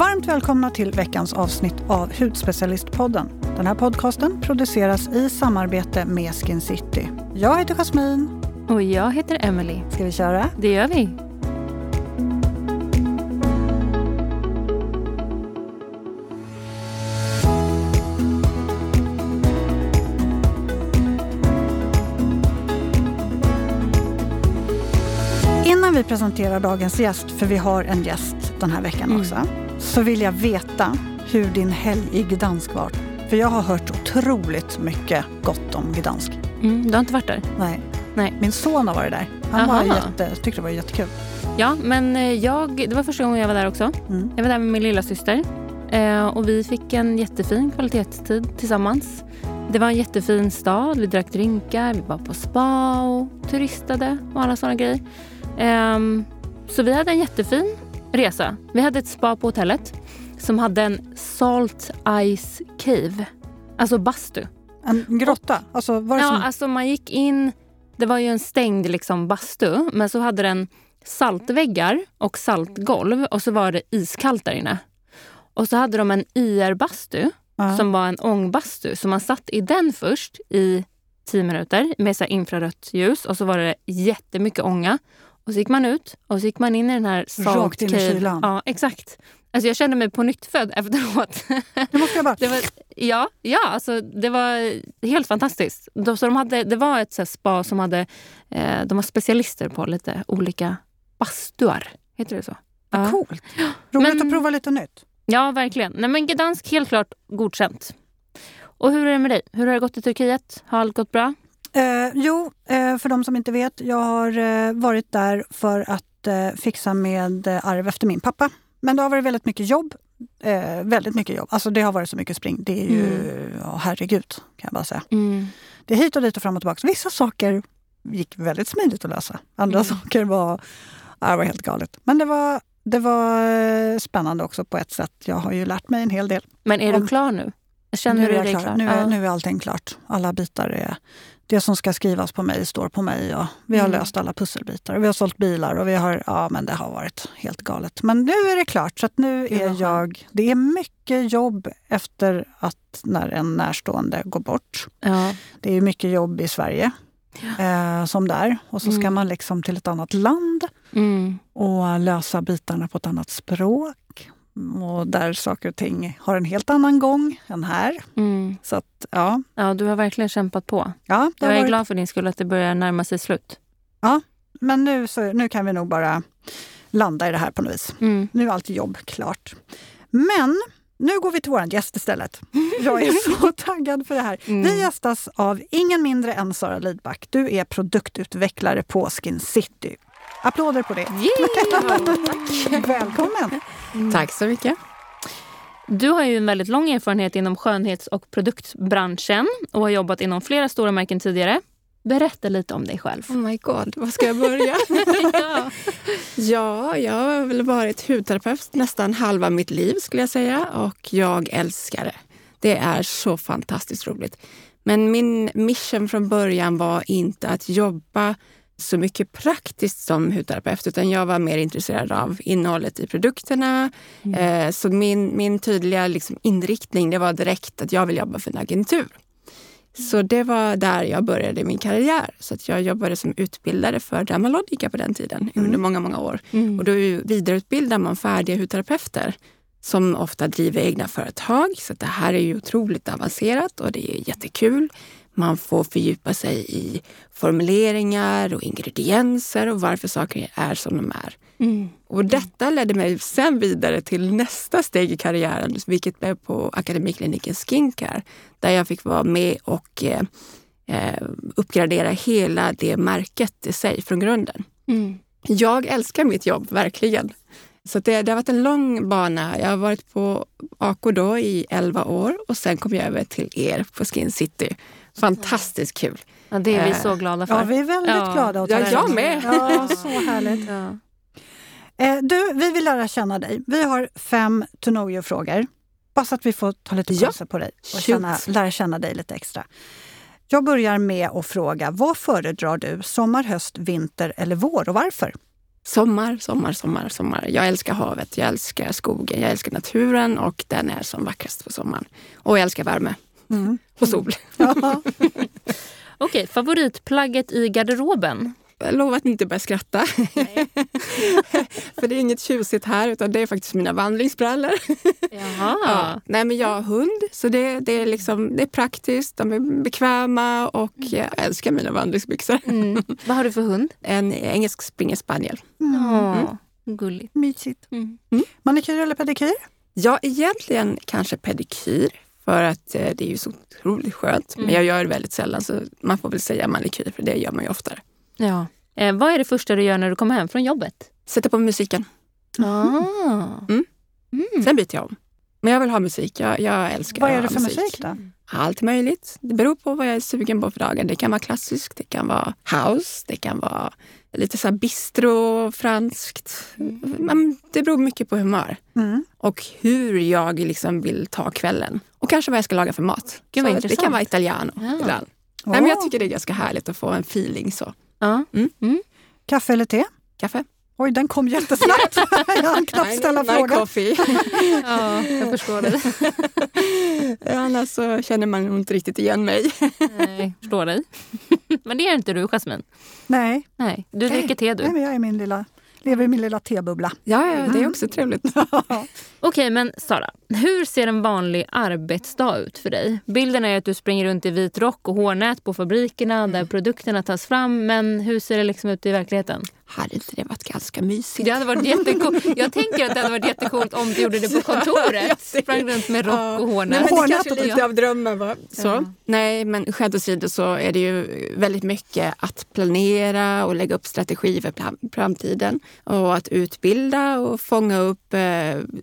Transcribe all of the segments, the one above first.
Varmt välkomna till veckans avsnitt av Hudspecialistpodden. Den här podcasten produceras i samarbete med Skin City. Jag heter Jasmine. Och jag heter Emily. Ska vi köra? Det gör vi. Innan vi presenterar dagens gäst, för vi har en gäst den här veckan Mm. Så vill jag veta hur din helg i Gdansk var. För jag har hört otroligt mycket gott om Gdansk. Mm, du har inte varit där? Nej. Nej. Min son har varit där. Han var jätte, tyckte det var jättekul. Ja, men eh, jag, det var första gången jag var där också. Mm. Jag var där med min lilla syster eh, och vi fick en jättefin kvalitetstid tillsammans. Det var en jättefin stad, vi drack drinkar, vi var på spa och turistade och alla sådana grejer. Ehm, så vi hade en jättefin resa. Vi hade ett spa på hotellet som hade en Salt Ice Cave, alltså bastu. En grotta? Alltså, var det Ja, som... alltså man gick in... Det var ju en stängd liksom bastu, men så hade den saltväggar och saltgolv och så var det iskallt där inne. Och så hade de en IR-bastu Ja. som var en ångbastu. Så man satt i den först i tio minuter med så infrarött ljus och så var det jättemycket ånga. Och så gick man ut och så gick man in i den här salt Rakt in i kylan. Ja, exakt. Alltså jag kände mig på nyttfödd efteråt. Det måste jag bara... Det var, ja, ja alltså, det var helt fantastiskt. De, så de hade, det var ett så spa som hade... Eh, de var specialister på lite olika bastuar. Heter det så? Ja, Coolt. Roligt Men- att prova lite nytt. ja verkligen. Nej, men Gdansk helt klart godkänt. Och hur är det med dig? Hur har det gått i Turkiet? Har allt gått bra? Eh, jo, eh, för de som inte vet, jag har eh, varit där för att eh, fixa med eh, arv efter min pappa. Men det har varit väldigt mycket jobb. Eh, väldigt mycket jobb. Alltså det har varit så mycket spring. Det är ju, ja, herregud, kan jag bara säga. Det är hit och dit och fram och tillbaka. Vissa saker gick väldigt smidigt att lösa. Andra Mm. saker var, det var helt galet. Men det var, det var spännande också på ett sätt. Jag har ju lärt mig en hel del. Men är Om- du klar nu? Känner nu du dig klar. klar? Nu, är, Ja. nu är allting klart. Alla bitar är... Det som ska skrivas på mig står på mig. Och vi har Mm. löst alla pusselbitar. Och vi har sålt bilar och vi har... Ja, men det har varit helt galet. Men nu är det klart. Så att nu är jag... Det är mycket jobb efter att när en närstående går bort. Ja. Det är mycket jobb i Sverige. Eh, som där. Och så ska Mm. man liksom till ett annat land Mm. och lösa bitarna på ett annat språk. Och där saker och ting har en helt annan gång än här. Mm. Så att, ja. ja, du har verkligen kämpat på. ja Jag är varit- glad för din skull att det börjar närma sig slut. Men nu, så, nu kan vi nog bara landa i det här på något vis. Mm. Nu är allt jobb klart. Men nu går vi till vår gäst istället. Jag är så taggad för det här. Mm. Vi gästas av ingen mindre än Sara Lidback. Du är produktutvecklare på Skin City. Applåder på det. Välkommen! Tack så mycket. Du har ju en väldigt lång erfarenhet inom skönhets och produktbranschen och har jobbat inom flera stora märken tidigare. Berätta lite om dig själv. Oh my god, var ska jag börja? ja. ja, jag har väl varit hudterapeut nästan halva mitt liv skulle jag säga och jag älskar det. Det är så fantastiskt roligt. Men min mission från början var inte att jobba så mycket praktiskt som hudterapeut utan jag var mer intresserad av innehållet i produkterna. Eh, så min, min tydliga liksom inriktning det var direkt att jag vill jobba för en agentur. Så det var där jag började min karriär. Så att jag jobbade som utbildare för Dermalogica på den tiden under många, många år. Mm. Och då vidareutbildar man färdiga hudterapeuter som ofta driver egna företag. Så det här är ju otroligt avancerat och det är jättekul. Man får fördjupa sig i formuleringar och ingredienser och varför saker är som de är. Mm. Och detta ledde mig sen vidare till nästa steg i karriären, vilket blev på Akademikliniken Skincare, där jag fick vara med och eh, eh, uppgradera hela det märket i sig från grunden. Mm. Jag älskar mitt jobb, verkligen. Så det, det har varit en lång bana. Jag har varit på AK då i 11 år och sen kom jag över till er på Skin City. Fantastiskt kul. Ja, det är vi Eh, så glada för. Ja, vi är väldigt Ja. glada att Ja, jag med. Ja, så härligt. Ja. Eh, du, vi vill lära känna dig. Vi har fem to know you-frågor. Bara så att vi får ta lite Ja. pauser på dig och känna, lära känna dig lite extra. Jag börjar med att fråga, vad föredrar du? Sommar, höst, vinter eller vår och varför? Sommar, sommar, sommar, sommar. Jag älskar havet, jag älskar skogen, jag älskar naturen och den är som vackrast på sommaren. Och jag älskar värme Mm. och sol. Ja. Okej, favoritplagget i garderoben? Jag lovar att inte börja skratta. För det är inget tjusigt här utan det är faktiskt mina vandringsbrallor. Jaha. Ja. Nej men jag har hund så det, det, är liksom, det är praktiskt, de är bekväma och jag älskar mina vandringsbyxor. Mm. Vad har du för hund? En engelsk springerspaniel. Ja, gulligt. Mysigt. Mm. Manikyr eller pedikyr? Ja, egentligen kanske pedikyr för att eh, det är ju så otroligt skönt. Mm. Men jag gör det väldigt sällan så man får väl säga manikyr för det gör man ju oftare. Ja. Eh, vad är det första du gör när du kommer hem från jobbet? Sätta på musiken, Ah. Mm. Mm. sen byter jag om. Men jag vill ha musik. Jag, jag älskar Vad är det för musik då? Allt möjligt. Det beror på vad jag är sugen på för dagen. Det kan vara klassiskt, det kan vara house, det kan vara lite så här bistro, franskt. Men det beror mycket på humör Mm. och hur jag liksom vill ta kvällen. Och kanske vad jag ska laga för mat. Gud, Så det kan vara italiano Ja. ibland. Nej, men jag tycker det är ganska härligt att få en feeling så. Ja. Kaffe eller te? Kaffe? Oj, den kom jättesnabbt. jag hann knappt ställa Nej, frågan. ja, jag förstår det. Annars så känner man inte riktigt igen mig. Nej, förstår dig. Men det är inte du, Jasmin. Nej, Nej, du Nej. dricker te nej du. men jag är min lilla, lever i min lilla tebubbla. Ja, ja, det är också trevligt. Okej, men Sara. Hur ser en vanlig arbetsdag ut för dig? Bilden är att du springer runt i vit rock och hårnät på fabrikerna där produkterna tas fram. Men hur ser det liksom ut i verkligheten? Hade inte det varit ganska mysigt? Det hade varit jättecoolt. Jag tänker att det hade varit jättecoolt om du gjorde det på kontoret. Sprang runt med rock och hårnät. men Hårnät kanske och lite av drömmen. Va? Så. Ja. Nej, men skämt åsido så är det ju väldigt mycket att planera och lägga upp strategi för framtiden. Och att utbilda och fånga upp eh,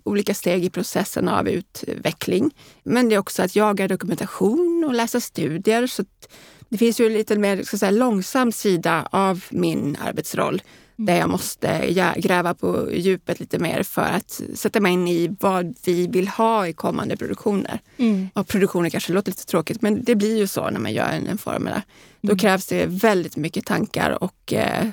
olika steg i processen av utveckling. Men det är också att jaga dokumentation och läsa studier. Så att det finns ju en lite mer ska säga, långsam sida av min arbetsroll där jag måste gräva på djupet lite mer för att sätta mig in i vad vi vill ha i kommande produktioner. Mm. Och produktioner kanske låter lite tråkigt, men det blir ju så när man gör en, en formel. Då krävs det väldigt mycket tankar och eh,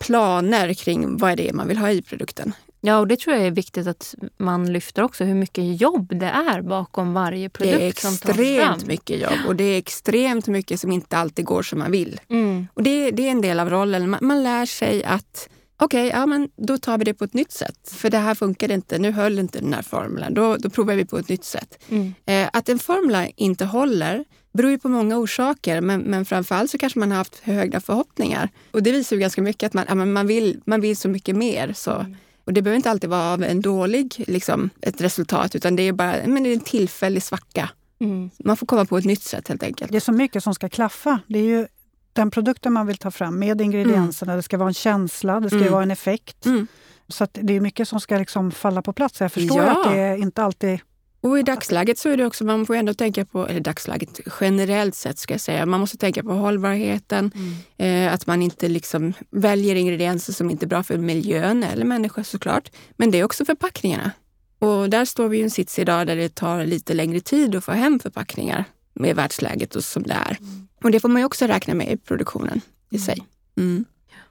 planer kring vad är det man vill ha i produkten. Ja, och det tror jag är viktigt att man lyfter också. Hur mycket jobb det är bakom varje Det är produkt som tas fram. extremt mycket jobb och det är extremt mycket som inte alltid går som man vill. Mm. Och det, det är en del av rollen. Man, man lär sig att okej, ja, men då tar vi det på ett nytt sätt. För det här funkar inte, nu höll inte den här formeln. Då, då provar vi på ett nytt sätt. Mm. Eh, att en formel inte håller beror ju på många orsaker, men, men framförallt så kanske man har haft höga förhoppningar. Och det visar ju ganska mycket att man, ja, man, vill, man vill så mycket mer. Så. Och det behöver inte alltid vara av en dålig liksom, ett resultat, utan det är bara men det är en tillfällig svacka. Mm. Man får komma på ett nytt sätt helt enkelt. Det är så mycket som ska klaffa. Det är ju den produkten man vill ta fram med ingredienserna. Det ska vara en känsla, det ska Mm. vara en effekt. Mm. Så det är mycket som ska liksom falla på plats. Jag förstår Ja. att det inte alltid... Och i dagsläget så är det också, man får ändå tänka på, eller dagsläget generellt sett ska jag säga, man måste tänka på hållbarheten, eh, att man inte liksom väljer ingredienser som inte är bra för miljön eller människor såklart. Men det är också förpackningarna. Och där står vi i en sits idag där det tar lite längre tid att få hem förpackningar med världsläget och som det är. Och det får man ju också räkna med i produktionen i sig. Mm.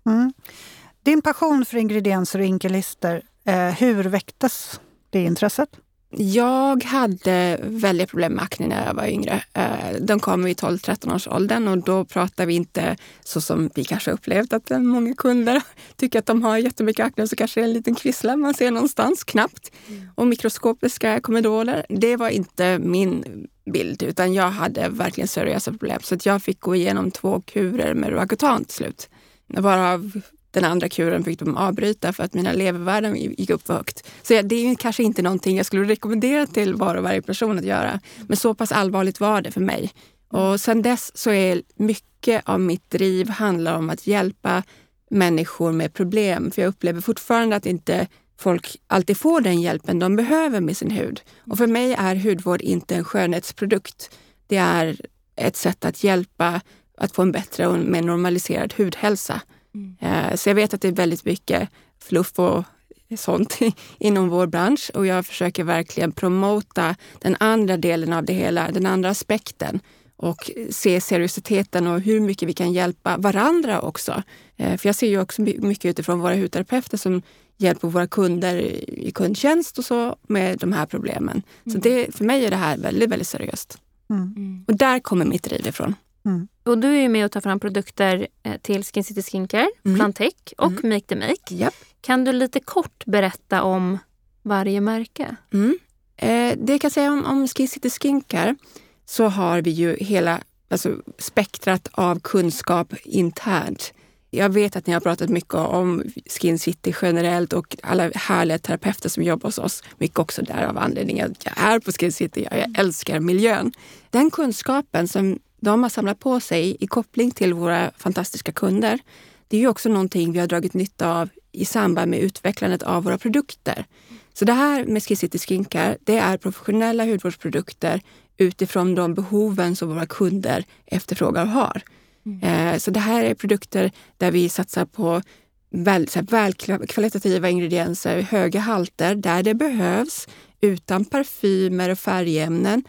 Mm. Din passion för ingredienser och inkelister, eh, hur väcktes det intresset? Jag hade väldigt problem med akne när jag var yngre. Eh, De kom i 12-13 års åldern och då pratar vi inte så som vi kanske upplevt att många kunder tycker att de har jättemycket akne så kanske det är en liten kvissla man ser någonstans, knappt. Och mikroskopiska komedoler. Det var inte min bild utan jag hade verkligen seriösa problem. Så att jag fick gå igenom två kurer med Roacutan till slut. Varav den andra kuren fick de avbryta för att mina levervärden gick upp för högt. Så det är ju kanske inte någonting jag skulle rekommendera till var och varje person att göra. Men så pass allvarligt var det för mig. Och sen dess så är mycket av mitt driv handlar om att hjälpa människor med problem. För jag upplever fortfarande att inte folk alltid får den hjälpen de behöver med sin hud. Och för mig är hudvård inte en skönhetsprodukt. Det är ett sätt att hjälpa att få en bättre och mer normaliserad hudhälsa. Eh, Så jag vet att det är väldigt mycket fluff och sånt inom vår bransch och jag försöker verkligen promota den andra delen av det hela, den andra aspekten. och se seriositeten och hur mycket vi kan hjälpa varandra också. Eh, för jag ser ju också mycket utifrån våra hudterapeuter som hjälper våra kunder i kundtjänst och så med de här problemen. Mm. Så det, för mig är det här väldigt, väldigt seriöst. Mm. mm. Och där kommer mitt driv ifrån. Mm. Och du är med och tar fram produkter eh, till Skin City Skincare, mm. Plantech och mm. Make the Make. Yep. Kan du lite kort berätta om varje märke? Mm. Eh, det jag kan säga om, om Skin City Skincare så har vi ju hela alltså, spektrat av kunskap internt. Jag vet att ni har pratat mycket om Skin City generellt och alla härliga terapeuter som jobbar hos oss. Mycket också därav anledningen att jag är på Skin City. Jag älskar miljön. Den kunskapen som de har samlat på sig i koppling till våra fantastiska kunder, det är ju också någonting vi har dragit nytta av i samband med utvecklandet av våra produkter. Så det här med Skin City Skincare, det är professionella hudvårdsprodukter utifrån de behoven som våra kunder efterfrågar och har. Mm. Eh, så det här är produkter där vi satsar på väl, så välkvalitativa ingredienser, höga halter där det behövs, utan parfymer och färgämnen.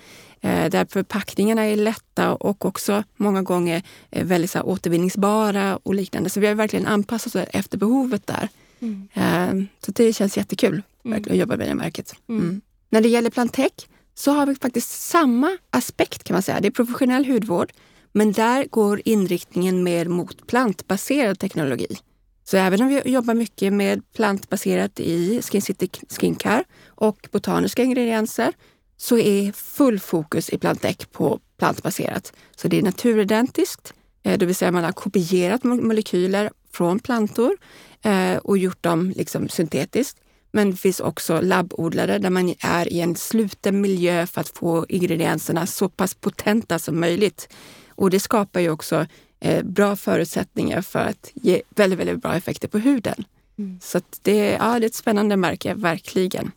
Eh, där förpackningarna är lätta och också många gånger väldigt så återvinningsbara och liknande. Så vi har verkligen anpassat oss efter behovet där. Mm. Eh, så det känns jättekul mm. att jobba med det märket. Mm. mm. När det gäller Plantech så har vi faktiskt samma aspekt kan man säga. Det är professionell hudvård, men där går inriktningen mer mot plantbaserad teknologi. Så även om vi jobbar mycket med plantbaserat i Skin City Skincare och botaniska ingredienser så är full fokus i Plantec på plantbaserat. Så det är naturidentiskt, eh, det vill säga man har kopierat molekyler från plantor eh, och gjort dem liksom syntetiskt. Men det finns också labbodlade där man är i en sluten miljö för att få ingredienserna så pass potenta som möjligt. Och det skapar ju också eh, bra förutsättningar för att ge väldigt, väldigt bra effekter på huden. Mm. Så det, ja, det är ett spännande märke, verkligen.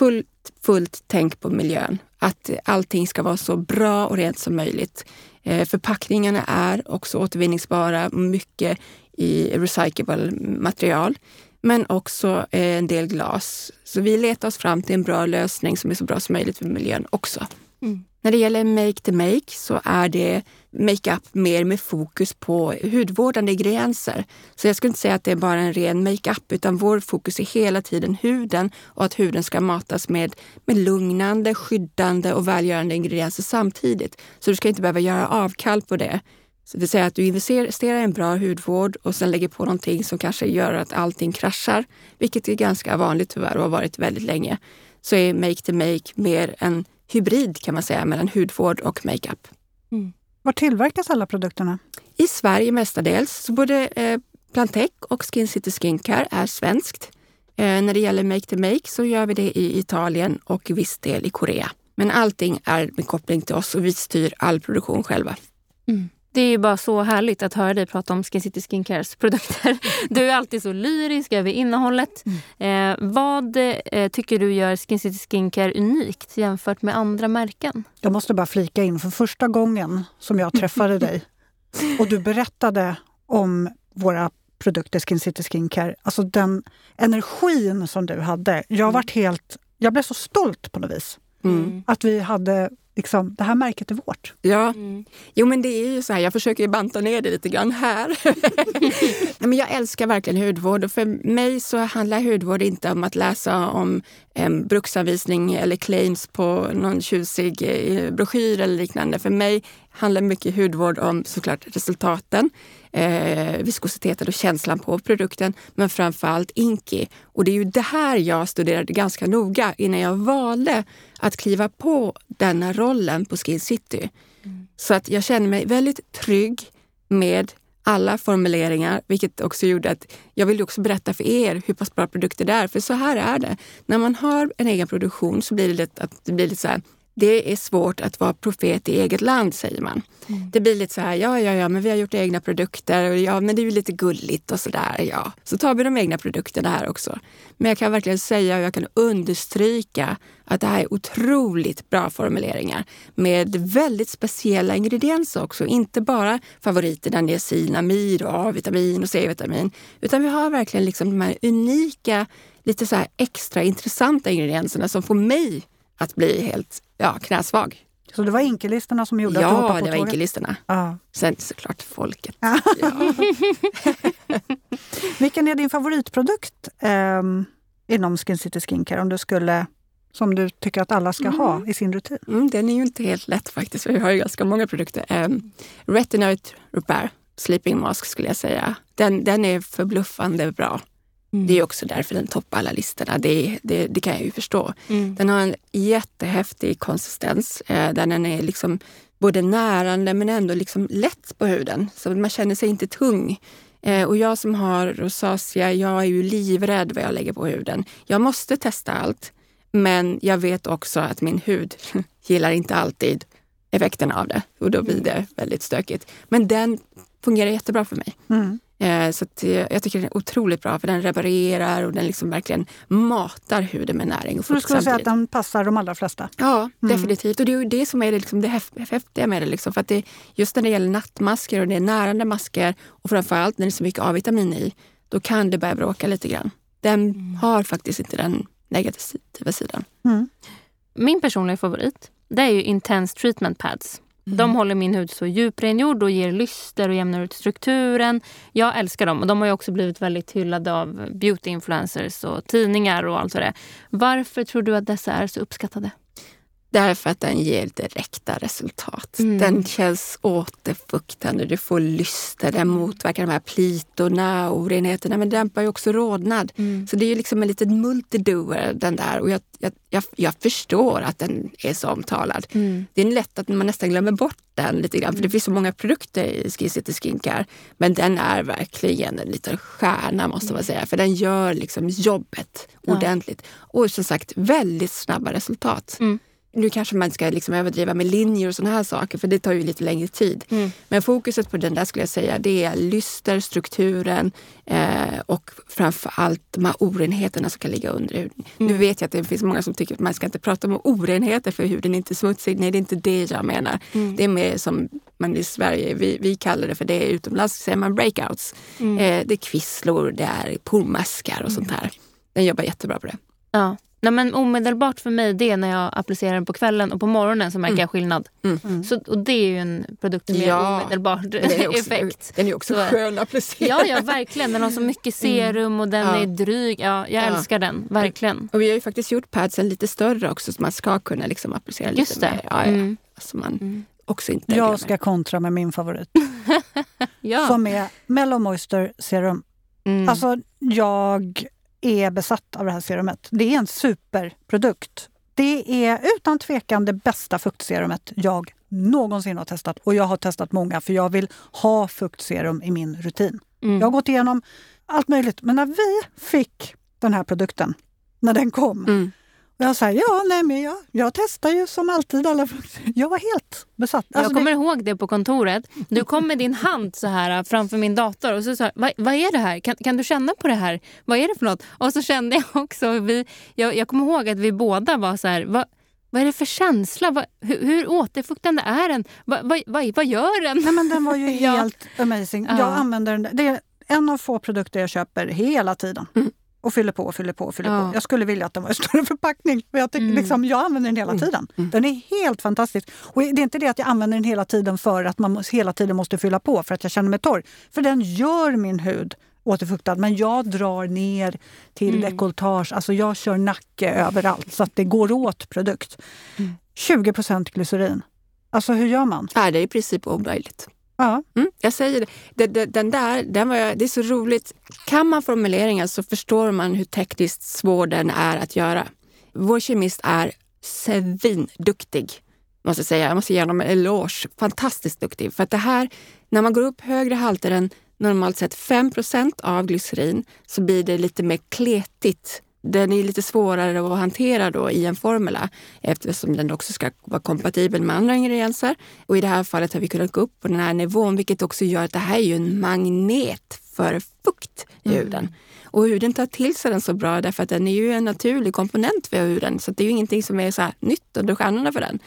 Fullt, fullt tänk på miljön. Att allting ska vara så bra och rent som möjligt. Eh, förpackningarna är också återvinningsbara, mycket i recyclable material men också eh, en del glas. Så vi letar oss fram till en bra lösning som är så bra som möjligt för miljön också. Mm. När det gäller make to make så är det makeup mer med fokus på hudvårdande ingredienser. Så jag skulle inte säga att det är bara en ren makeup utan vår fokus är hela tiden huden och att huden ska matas med, med lugnande, skyddande och välgörande ingredienser samtidigt. Så du ska inte behöva göra avkall på det. Så det vill säga att du investerar i en bra hudvård och sen lägger på någonting som kanske gör att allting kraschar, vilket är ganska vanligt tyvärr och har varit väldigt länge. Så är Make to Make mer en hybrid kan man säga mellan hudvård och makeup. Mm. Var tillverkas alla produkterna? I Sverige mestadels. Så både eh, Plantec och Skin City Skincare är svenskt. Eh, när det gäller Make to Make så gör vi det i Italien och viss del i Korea. Men allting är med koppling till oss och vi styr all produktion själva. Mm. Det är ju bara så härligt att höra dig prata om Skin City Skincares produkter. Du är alltid så lyrisk över innehållet. Mm. Eh, vad eh, tycker du gör Skin City Skincare unikt jämfört med andra märken? Jag måste bara flika in, för första gången som jag träffade dig och du berättade om våra produkter Skin City Skincare, alltså den energin som du hade. Jag mm. varit helt... Jag blev så stolt på något vis. Mm. Att vi hade liksom, det här märket är vårt. Ja, mm. jo men det är ju så här, jag försöker banta ner det lite grann här. men jag älskar verkligen hudvård och för mig så handlar hudvård inte om att läsa om en bruksanvisning eller claims på någon tjusig eh, broschyr eller liknande. För mig handlar mycket hudvård om såklart resultaten, eh, viskositeten och känslan på produkten, men framför allt Inki. Och det är ju det här jag studerade ganska noga innan jag valde att kliva på denna rollen på Skin City. Mm. Så att jag känner mig väldigt trygg med alla formuleringar, vilket också gjorde att jag ville också berätta för er hur pass bra produkter det är. För så här är det. När man har en egen produktion så blir det lite, att det blir lite så här, det är svårt att vara profet i eget land, säger man. Mm. Det blir lite så här, ja, ja, ja, men vi har gjort egna produkter och ja, men det är ju lite gulligt och sådär, ja. Så tar vi de egna produkterna här också. Men jag kan verkligen säga och jag kan understryka att det här är otroligt bra formuleringar med väldigt speciella ingredienser också. Inte bara favoriterna niacinamid och A-vitamin och C-vitamin, utan vi har verkligen liksom de här unika, lite så här extra intressanta ingredienserna som får mig att bli helt ja, knäsvag. Så det var inkelisterna som gjorde att du Ja, hoppade på det var tåget? inkelisterna. Ja. Sen såklart folket. Ja. Ja. Vilken är din favoritprodukt ehm, inom Skin City Skincare om du skulle, som du tycker att alla ska ha i sin rutin? Mm, den är ju inte helt lätt faktiskt, för vi har ju ganska många produkter. Um, Retinoid Repair Sleeping Mask skulle jag säga. Den, den är förbluffande bra. Mm. Det är också därför den toppar alla listorna. Det, det, det kan jag ju förstå. Mm. Den har en jättehäftig konsistens. Eh, där den är liksom både närande men ändå liksom lätt på huden. Så man känner sig inte tung. Eh, och jag som har rosacea, jag är ju livrädd vad jag lägger på huden. Jag måste testa allt. Men jag vet också att min hud gillar inte alltid effekten av det. Och då blir det väldigt stökigt. Men den fungerar jättebra för mig. Mm. Eh, Så att, eh, jag tycker den är otroligt bra för den reparerar och den liksom verkligen matar huden med näring och du skulle säga att den passar de allra flesta? Ja, definitivt. Och det är ju det som är det, liksom, det häf- häftiga med det. Liksom. För att det, just när det gäller nattmasker och det är närande masker och framförallt när det är så mycket A-vitamin i, då kan det börja bråka lite grann. Den har faktiskt inte den negativa sidan. Mm. Min personliga favorit det är ju Intense Treatment Pads. Mm. De håller min hud så djuprengjord och ger lyster och jämnar ut strukturen. Jag älskar dem och de har ju också blivit väldigt hyllade av beauty-influencers och tidningar och allt vad det. Varför tror du att dessa är så uppskattade? Därför att den ger direkta resultat. Mm. Den känns återfuktande, du får lyster, den motverkar de här plitorna och orenheterna men dämpar ju också rodnad. Så det är ju liksom en liten multidoer den där och jag, jag, jag, jag förstår att den är så omtalad. Det är lätt att man nästan glömmer bort den lite grann för det finns så många produkter i Skin City Skincare. Men den är verkligen en liten stjärna måste man säga för den gör liksom jobbet ordentligt. Och som sagt väldigt snabba resultat. Mm. Nu kanske man ska liksom överdriva med linjer och såna här saker för det tar ju lite längre tid. Mm. Men fokuset på den där skulle jag säga det är lyster, strukturen eh, och framför allt de här orenheterna som kan ligga under huden. Nu vet jag att det finns många som tycker att man ska inte prata om orenheter för huden är inte smutsig. Nej, det är inte det jag menar. Det är mer som man i Sverige, vi, vi kallar det för det, utomlands säger man breakouts. Eh, det är kvisslor, det är pormaskar och sånt här. Den jobbar jättebra på det. Ja. Nej, men omedelbart för mig det är när jag applicerar den på kvällen och på morgonen så märker jag skillnad. Mm. Så, och det är ju en produkt med Ja, omedelbar effekt. Den är också Så- skön att applicera. Ja, ja, verkligen. Den har så mycket serum och den Ja. är dryg. Ja, jag Ja. älskar den, verkligen. Och vi har ju faktiskt gjort padsen lite större också så man ska kunna liksom applicera Just lite det. mer. Ja, ja. Mm. Så man också inte. Jag ska kontra med min favorit Ja. som är Mellow Moisture Serum. Mm. Alltså, jag är besatt av det här serumet. Det är en superprodukt. Det är utan tvekan det bästa fuktserumet jag någonsin har testat. Och jag har testat många för jag vill ha fuktserum i min rutin. Mm. Jag har gått igenom allt möjligt. Men när vi fick den här produkten, när den kom, Mm. Jag sa ja, nej, men jag, jag testar ju som alltid alla. Jag var helt besatt. jag Alltså, kommer det, ihåg det på kontoret. Du kom med din hand så här äh, framför min dator och så sa vad, vad är det här? Kan, kan du känna på det här? Vad är det för något? Och så kände jag också, vi, jag, jag kommer ihåg att vi båda var så här, vad, vad är det för känsla? Vad, hur, hur återfuktande är den? Vad, vad, vad, vad gör den? nej, men den var ju Ja. helt amazing. Ja. Jag använder den. Det är en av få produkter jag köper hela tiden. Mm. Och fyller på och fyller på och fyller Ja. på. Jag skulle vilja att den var i större förpackning. Men jag, tycker, Mm. liksom, jag använder den hela tiden. Den är helt fantastisk. Och det är inte det att jag använder den hela tiden för att man hela tiden måste fylla på för att jag känner mig torr. För den gör min hud återfuktad. Men jag drar ner till Mm. dekolletage. Alltså jag kör nacke överallt så att det går åt produkt. Mm. 20% glycerin. Alltså hur gör man? Ja, det är i princip omöjligt. Ja. Mm, jag säger det. Den, den, där, den var jag, det är så roligt. Kan man formuleringar så förstår man hur tekniskt svår den är att göra. Vår kemist är svinduktig. Måste jag säga. Jag måste ge honom en eloge. Fantastiskt duktig. För att det här, när man går upp högre halter än normalt sett 5% av glycerin så blir det lite mer kletigt. Den är lite svårare att hantera då i en formula eftersom den också ska vara kompatibel med andra ingredienser. Och i det här fallet har vi kunnat gå upp på den här nivån vilket också gör att det här är ju en magnet tillför fukt i Mm. Och huden tar till sig den så bra därför att den är ju en naturlig komponent för huden. Så det är ju ingenting som är så nytt under stjärnorna för den.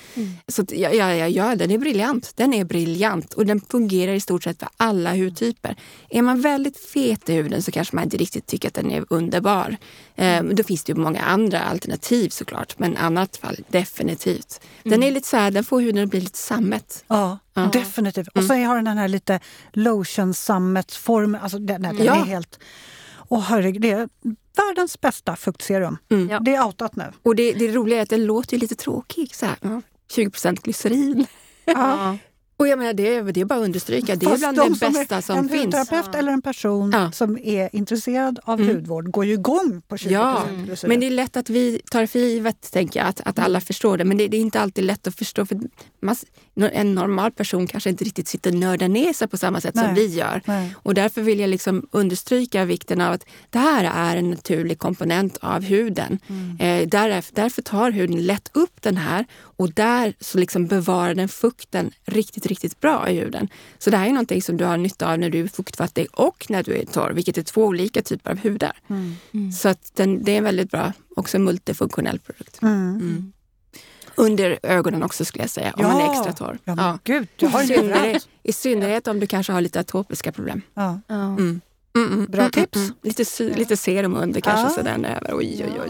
Så att, ja, ja, ja, den är briljant. Den är briljant och den fungerar i stort sett för alla hudtyper. Är man väldigt fet i huden så kanske man inte riktigt tycker att den är underbar. Eh, då finns det ju många andra alternativ såklart, men annat fall definitivt. Den är lite så här, den får huden att bli lite sammet. Ja, Ja. definitivt. Och så har den den här lite lotion-sammetsformen. Alltså den, den Ja. är helt... Åh herregud, det är världens bästa fuktserum. Mm. Ja. Det är outat nu. Och det, det roliga är att den låter lite tråkig. Så här, ja, 20 glycerin. Ja. Och jag menar, det, är- det är bara att understryka, det är Fast bland de det som bästa är, som en finns. hudterapeut Ja. eller en person Ja. som är intresserad av Mm. hudvård går ju igång på 20 Ja, glycerin. Men det är lätt att vi tar för givet, tänker jag, att, att alla förstår det. Men det, det är inte alltid lätt att förstå. För man, en normal person kanske inte riktigt sitter och nördar ner sig på samma sätt som Nej. vi gör. Nej. Och därför vill jag liksom understryka vikten av att det här är en naturlig komponent av huden. Eh, därför, därför tar huden lätt upp den här och där så liksom bevarar den fukten riktigt, riktigt bra i huden. Så det här är någonting som du har nytta av när du är fuktfattig och när du är torr, vilket är två olika typer av hudar. Mm. Så att den, det är en väldigt bra, också multifunktionell produkt. Mm. Under ögonen också skulle jag säga, om man är extra torr. Ja, Ja. gud, jag har I, synnerhet. I synnerhet om du kanske har lite atopiska problem. Ja. Ja. Mm. Mm, mm, Bra mm, tips. Mm, mm. Lite, sy- lite serum under kanske Ja. sådär över. Oj, oj, oj.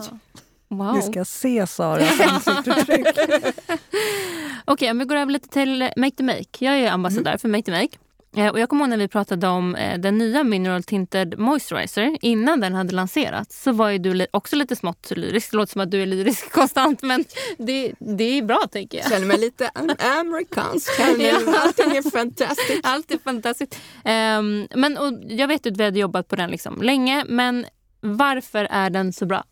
Wow. Vi ska se Saras ansiktsuttryck. Okej, om vi går över lite till Make the Make. Jag är ambassadör för Make the Make. Eh, Och jag kommer ihåg när vi pratade om eh, den nya Mineral Tinted Moisturizer innan den hade lanserats så var ju du också lite smått lyrisk. Det låter som att du är lyrisk konstant men det, det är bra tänker jag. Känner mig lite am- amerikansk här nu. Ja. Allting är fantastiskt. Allt är fantastiskt. Ehm, men, och jag vet att vi hade jobbat på den liksom länge men varför är den så bra?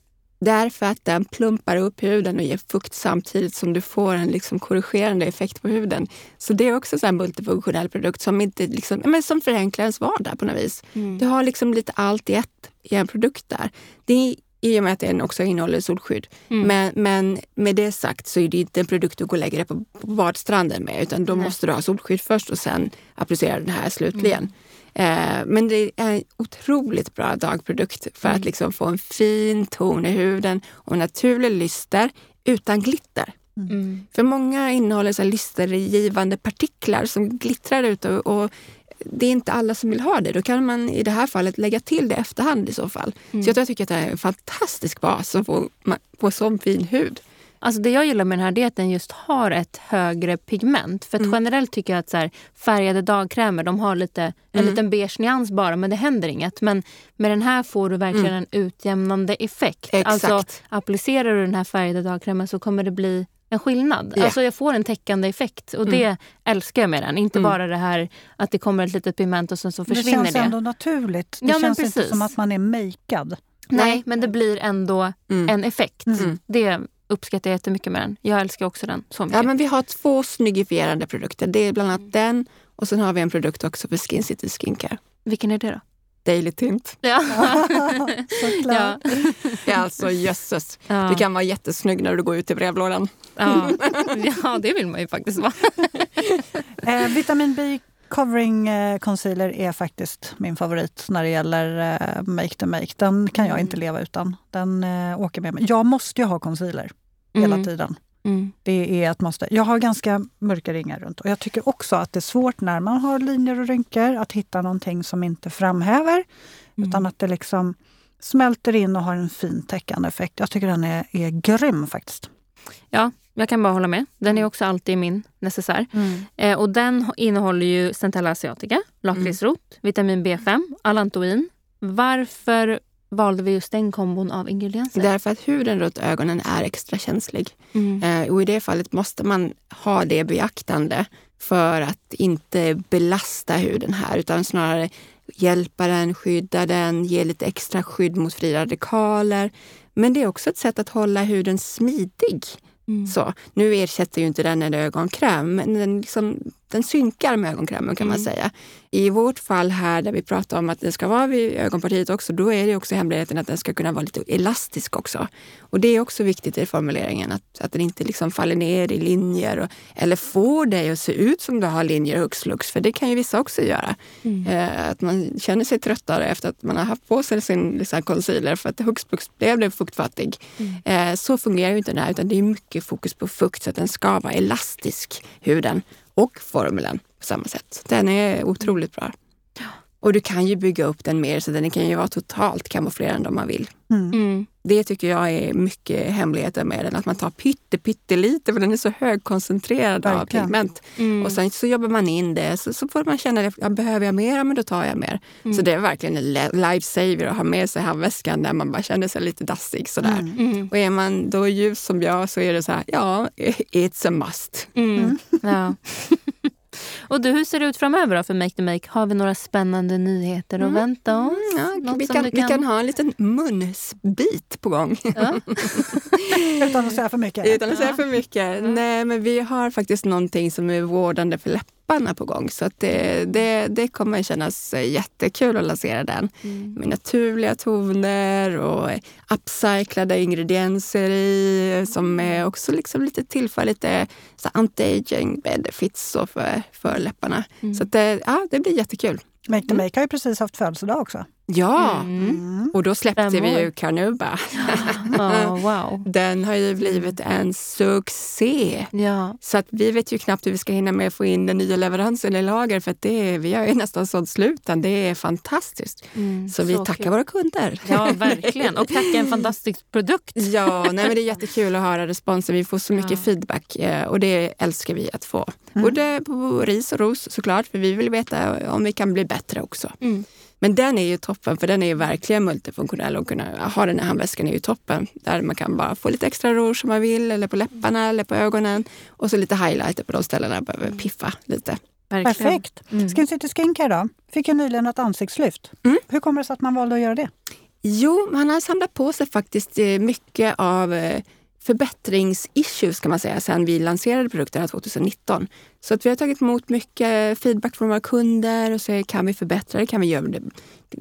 Därför att den plumpar upp huden och ger fukt samtidigt som du får en liksom korrigerande effekt på huden. Så det är också en multifunktionell produkt som, inte liksom, men som förenklar ens vardag på något vis. Du har liksom lite allt i ett i en produkt där. Det är i och med att den också innehåller solskydd. Mm. Men, men med det sagt så är det inte en produkt du går och lägger dig på, på badstranden med utan då Nej. måste du ha solskydd först och sen applicera den här slutligen. Eh, men det är en otroligt bra dagprodukt för att liksom få en fin ton i huden och naturlig lyster utan glitter. Mm. För många innehåller så lystergivande partiklar som glittrar ut och, och det är inte alla som vill ha det. Då kan man i det här fallet lägga till det efterhand i så fall. Så jag tycker att det är en fantastisk bas att få ma- på sån fin hud. Alltså det jag gillar med den här det är att den just har ett högre pigment. För att Mm. generellt tycker jag att så här, färgade dagkrämer de har lite, en Mm. liten beige nyans bara men det händer inget. Men med den här får du verkligen en utjämnande effekt. Exakt. Alltså applicerar du den här färgade dagkrämen så kommer det bli en skillnad. Ja. Alltså jag får en täckande effekt och det älskar jag med den. Inte Mm. bara det här att det kommer ett litet pigment och sen så Det försvinner känns det. ändå naturligt. Det Ja, känns inte precis. som att man är makead. Nej, men det blir ändå Mm. en effekt. Mm. Det uppskattar jag jättemycket med den. Jag älskar också den så mycket. Ja, men vi har två snyggifierande produkter. Det är bland annat den och sen har vi en produkt också för Skin City Skincare. Vilken är det då? Daily Tint. Ja. Såklart. ja. Ja, alltså jösses. Ja. Du kan vara jättesnygg när du går ut i brevlådan. Ja. ja, det vill man ju faktiskt vara. Eh, vitamin B Covering eh, Concealer är faktiskt min favorit när det gäller eh, Make the Make. Den kan jag inte leva utan. Den eh, åker med mig. Jag måste ju ha concealer hela Mm. tiden. Mm. Det är ett måste. Jag har ganska mörka ringar runt och jag tycker också att det är svårt när man har linjer och rynkor att hitta någonting som inte framhäver Mm. utan att det liksom smälter in och har en fin täckande effekt. Jag tycker den är, är grym faktiskt. Ja, jag kan bara hålla med. Den är också alltid min necessär. Eh, och den innehåller ju Centella asiatica, lakritsrot, vitamin B5, allantoin. Varför valde vi just den kombon av ingredienser? Därför att huden runt ögonen är extra känslig. Mm. Eh, och i det fallet måste man ha det beaktande för att inte belasta huden här utan snarare hjälpa den, skydda den, ge lite extra skydd mot fria radikaler. Men det är också ett sätt att hålla huden smidig. Mm. Så, nu ersätter ju inte den en ögonkräm, men den liksom den synkar med ögonkrämen kan man Mm. säga. I vårt fall här där vi pratar om att den ska vara vid ögonpartiet också, då är det också hemligheten att den ska kunna vara lite elastisk också. Och det är också viktigt i formuleringen, att, att den inte liksom faller ner i linjer och, eller får dig att se ut som du har linjer hux flux, för det kan ju vissa också göra. Eh, att man känner sig tröttare efter att man har haft på sig sin liksom, concealer för att hux flux blev det fuktfattig. Eh, så fungerar ju inte det här, utan det är mycket fokus på fukt så att den ska vara elastisk, huden och formulen på samma sätt. Den är otroligt bra. Och du kan ju bygga upp den mer så den kan ju vara totalt kamouflerande om man vill. Mm. Det tycker jag är mycket hemligheten med den. Att man tar pytte, pyttelite för den är så högkoncentrerad av Verkligen. pigment. Mm. Och sen så jobbar man in det så, så får man känna att ja, behöver jag mer, ja, men då tar jag mer. Mm. Så det är verkligen en lifesaver att ha med sig handväskan när man bara känner sig lite dassig. Sådär. Mm. Och är man då ljus som jag så är det så här, ja, it's a must. Mm. Ja. Och du, hur ser det ut framöver då för Make the Make? Har vi några spännande nyheter att vänta oss? Ja, Något vi, kan, du vi kan ha en liten munsbit på gång. Ja. Utan att säga för mycket. Utan att säga för mycket. Nej, men vi har faktiskt någonting som är vårdande för läpparna på gång. Så att det, det, det kommer kännas jättekul att lansera den. Med naturliga toner och upcyclade ingredienser i som är också liksom lite tillför lite anti-aging benefits för, för läpparna. Så att det, ja, det blir jättekul. Make the Make har ju precis haft födelsedag också. Ja, Mm. och då släppte vi ju Carnuba. Ja, wow. Den har ju blivit en succé. Ja. Så att vi vet ju knappt hur vi ska hinna med att få in den nya leveransen i lager för att det är, vi har ju nästan sålt slut. Det är fantastiskt. Mm, Så vi tackar kul. våra kunder. Ja, verkligen. Och tacka en fantastisk produkt. Ja, nej, men det är jättekul att höra responsen. Vi får så mycket Ja. feedback eh, och det älskar vi att få. Både på ris och ros såklart, för vi vill veta om vi kan bli bättre också. Mm. Men den är ju toppen, för den är ju verkligen multifunktionell och kunna ha den här handväskan är ju toppen. Där man kan bara få lite extra rouge om man vill, eller på läpparna eller på ögonen. Och så lite highlighter på de ställena där behöver piffa lite. Verkligen. Perfekt. Skin City Skincare då? Fick ju nyligen ett ansiktslyft. Mm. Hur kommer det sig att man valde att göra det? Jo, man har samlat på sig faktiskt eh, mycket av eh, förbättringsissues kan man säga sen vi lanserade produkterna 2019. Så att vi har tagit emot mycket feedback från våra kunder och säger kan vi förbättra det? Kan vi göra det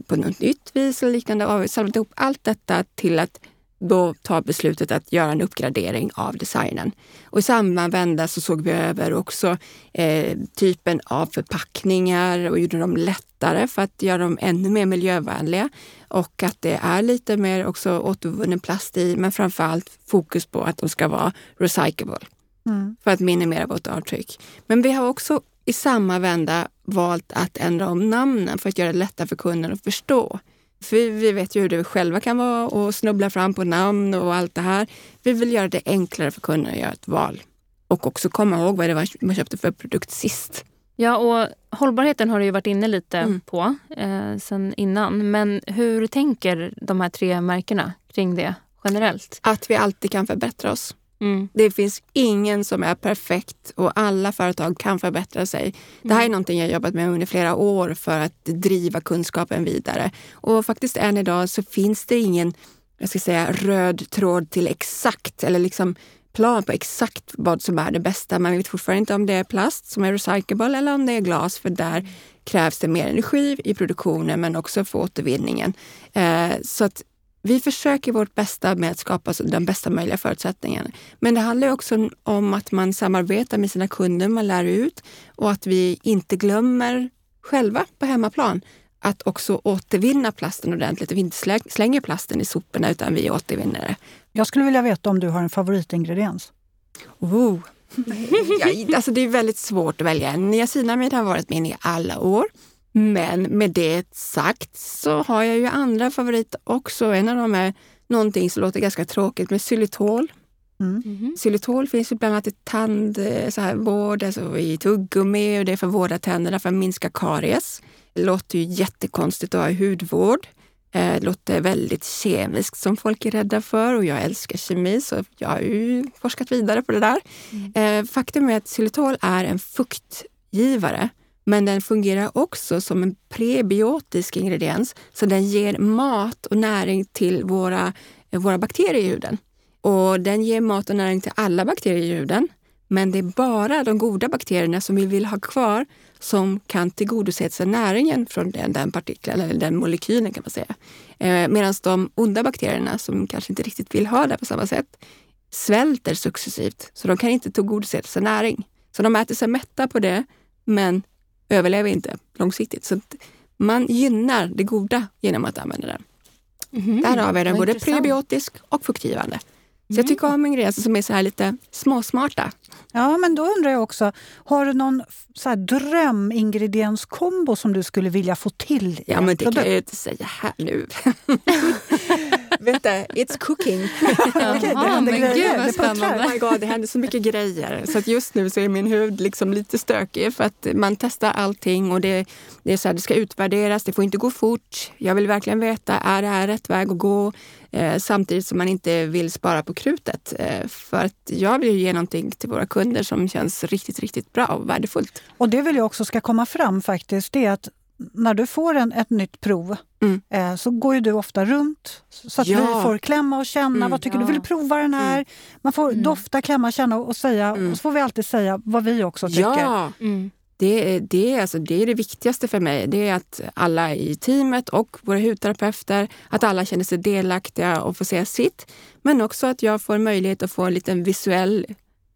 på något nytt vis eller liknande? Och vi har samlat ihop allt detta till att då ta beslutet att göra en uppgradering av designen. Och i samma vända så såg vi över också eh, typen av förpackningar och gjorde dem lättare för att göra dem ännu mer miljövänliga. Och att det är lite mer också återvunnen plast i, men framför allt fokus på att de ska vara recyclable Mm. för att minimera vårt avtryck. Men vi har också i samma vända valt att ändra om namnen för att göra det lättare för kunden att förstå. För vi, vi vet ju hur det själva kan vara och snubbla fram på namn och allt det här. Vi vill göra det enklare för kunden att göra ett val. Och också komma ihåg vad det var man köpte för produkt sist. Ja, och hållbarheten har du ju varit inne lite Mm. på eh, sen innan. Men hur tänker de här tre märkena kring det generellt? Att vi alltid kan förbättra oss. Mm. Det finns ingen som är perfekt och alla företag kan förbättra sig. Det här är någonting jag jobbat med under flera år för att driva kunskapen vidare. Och faktiskt än idag så finns det ingen jag ska säga, röd tråd till exakt eller liksom plan på exakt vad som är det bästa. Man vet fortfarande inte om det är plast som är recyclable eller om det är glas för där krävs det mer energi i produktionen men också för återvinningen. Eh, så att vi försöker vårt bästa med att skapa den bästa möjliga förutsättningen. Men det handlar också om att man samarbetar med sina kunder, man lär ut och att vi inte glömmer själva på hemmaplan att också återvinna plasten ordentligt. Vi inte slä- slänger plasten i soporna utan vi återvinner det. Jag skulle vilja veta om du har en favoritingrediens. Oh. Ja, alltså det är väldigt svårt att välja. Niacinamid har varit min i alla år. Men med det sagt så har jag ju andra favoriter också. En av dem är någonting som låter ganska tråkigt med xylitol. Mm. Mhm. Xylitol finns ju bland annat i tandvård, alltså i tuggummi och det är för att vårda tänderna för att minska karies. Det låter ju jättekonstigt att ha i hudvård. Eh, Det låter väldigt kemiskt som folk är rädda för och jag älskar kemi så jag har ju forskat vidare på det där. Eh, Faktum är att xylitol är en fuktgivare men den fungerar också som en prebiotisk ingrediens så den ger mat och näring till våra, eh, våra bakterier i huden. Och den ger mat och näring till alla bakterier i huden. Men det är bara de goda bakterierna som vi vill ha kvar som kan tillgodose sig näringen från den, den partikeln, eller den molekylen kan man säga. Eh, Medan de onda bakterierna som kanske inte riktigt vill ha det på samma sätt svälter successivt, så de kan inte tillgodose sig näring. Så de äter sig mätta på det, men överlever inte långsiktigt. Så man gynnar det goda genom att använda den. Mm. Därav är den Vad både intressant. prebiotisk och fuktgivande. Så jag tycker om ingredienser som är så här lite småsmarta. Ja, men då undrar jag också, har du någon så drömingredienskombo som du skulle vilja få till i Ja, en men det kan produkt? jag ju inte säga här nu. Vänta, it's cooking. Okej, det händer men grejer. gud Det spännande. Oh my God, det händer så mycket grejer. Så att just nu så är min hud liksom lite stökig för att man testar allting och det, det, är så här, det ska utvärderas, det får inte gå fort. Jag vill verkligen veta, är det här rätt väg att gå? Eh, samtidigt som man inte vill spara på krutet. Eh, för att jag vill ju ge någonting till våra kunder som känns riktigt, riktigt bra och värdefullt. Och det vill jag också ska komma fram faktiskt, det är att när du får en, ett nytt prov Mm. eh, så går ju du ofta runt så att Ja. vi får klämma och känna. Mm. Vad tycker du? Ja. Vill du prova den här? Man får Mm. dofta, klämma, känna och säga. Mm. Och så får vi alltid säga vad vi också tycker. Ja, Mm. Det, är- det, alltså, det är det viktigaste för mig. Det är att alla i teamet och våra hudterapeuter, att alla känner sig delaktiga och får säga sitt. Men också att jag får möjlighet att få en liten visuell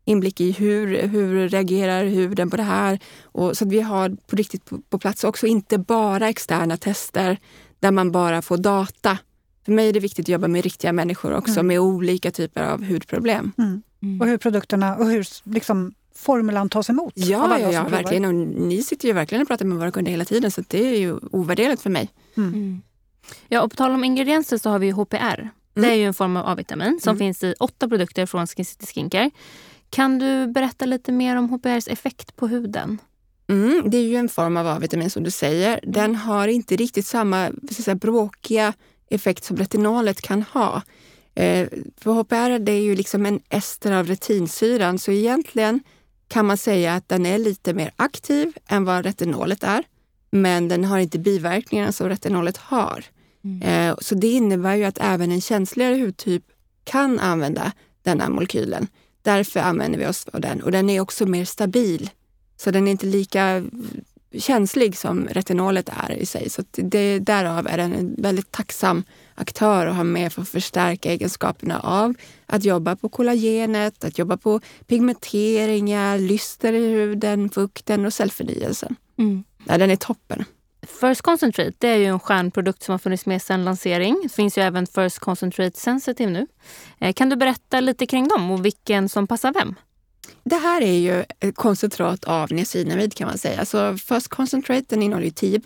inblick i hur, hur reagerar huden på det här. Och, så att vi har på riktigt på, på plats också, inte bara externa tester där man bara får data. För mig är det viktigt att jobba med riktiga människor också Mm. med olika typer av hudproblem. Mm. Mm. Och hur produkterna och hur liksom, formulan tas emot. Ja, ja, ja verkligen. Och ni sitter ju verkligen och pratar med våra kunder hela tiden så det är ju ovärderligt för mig. Mm. Ja, och på tal om ingredienser så har vi HPR. Det är ju en form av A-vitamin som Mm. finns i åtta produkter från Skin City Skincare. Kan du berätta lite mer om HPRs effekt på huden? Mm, det är ju en form av A-vitamin som du säger. Den har inte riktigt samma säga, bråkiga effekt som retinolet kan ha. Eh, för HPR det är ju liksom en ester av retinsyran så egentligen kan man säga att den är lite mer aktiv än vad retinolet är. Men den har inte biverkningarna som retinolet har. Eh, så det innebär ju att även en känsligare hudtyp kan använda den här molekylen. Därför använder vi oss av den och den är också mer stabil. Så den är inte lika känslig som retinolet är i sig. Så det, därav är den en väldigt tacksam aktör att ha med för att förstärka egenskaperna av att jobba på kollagenet, att jobba på pigmenteringar, lyster i huden, fukten och cellförnyelsen. Mm. Ja, den är toppen. First Concentrate det är ju en stjärnprodukt som har funnits med sedan lansering. Det finns ju även First Concentrate Sensitive nu. Eh, Kan du berätta lite kring dem och vilken som passar vem? Det här är ju ett koncentrat av niacinamid kan man säga. Så First Concentrate den innehåller ju 10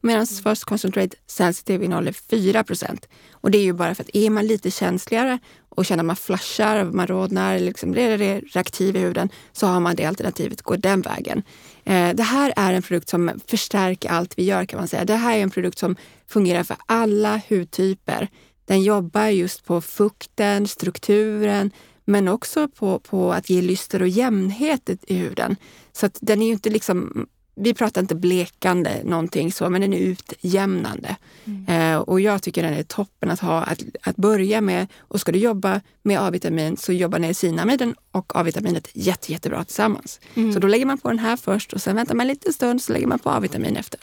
medan First Concentrate Sensitive innehåller 4% Och det är ju bara för att är man lite känsligare och känner att man flashar, man rodnar, liksom blir re- reaktiv i huden så har man det alternativet, gå den vägen. Eh, det här är en produkt som förstärker allt vi gör kan man säga. Det här är en produkt som fungerar för alla hudtyper. Den jobbar just på fukten, strukturen, men också på, på att ge lyster och jämnhet i- i huden. Så att den är ju inte liksom, vi pratar inte blekande någonting så, men den är utjämnande. Eh, och jag tycker den är toppen att ha, att, att börja med. Och ska du jobba med A-vitamin så jobbar niacinamiden och A-vitaminet jätte, jättebra tillsammans. Så då lägger man på den här först och sen väntar man en liten stund så lägger man på A-vitamin efter.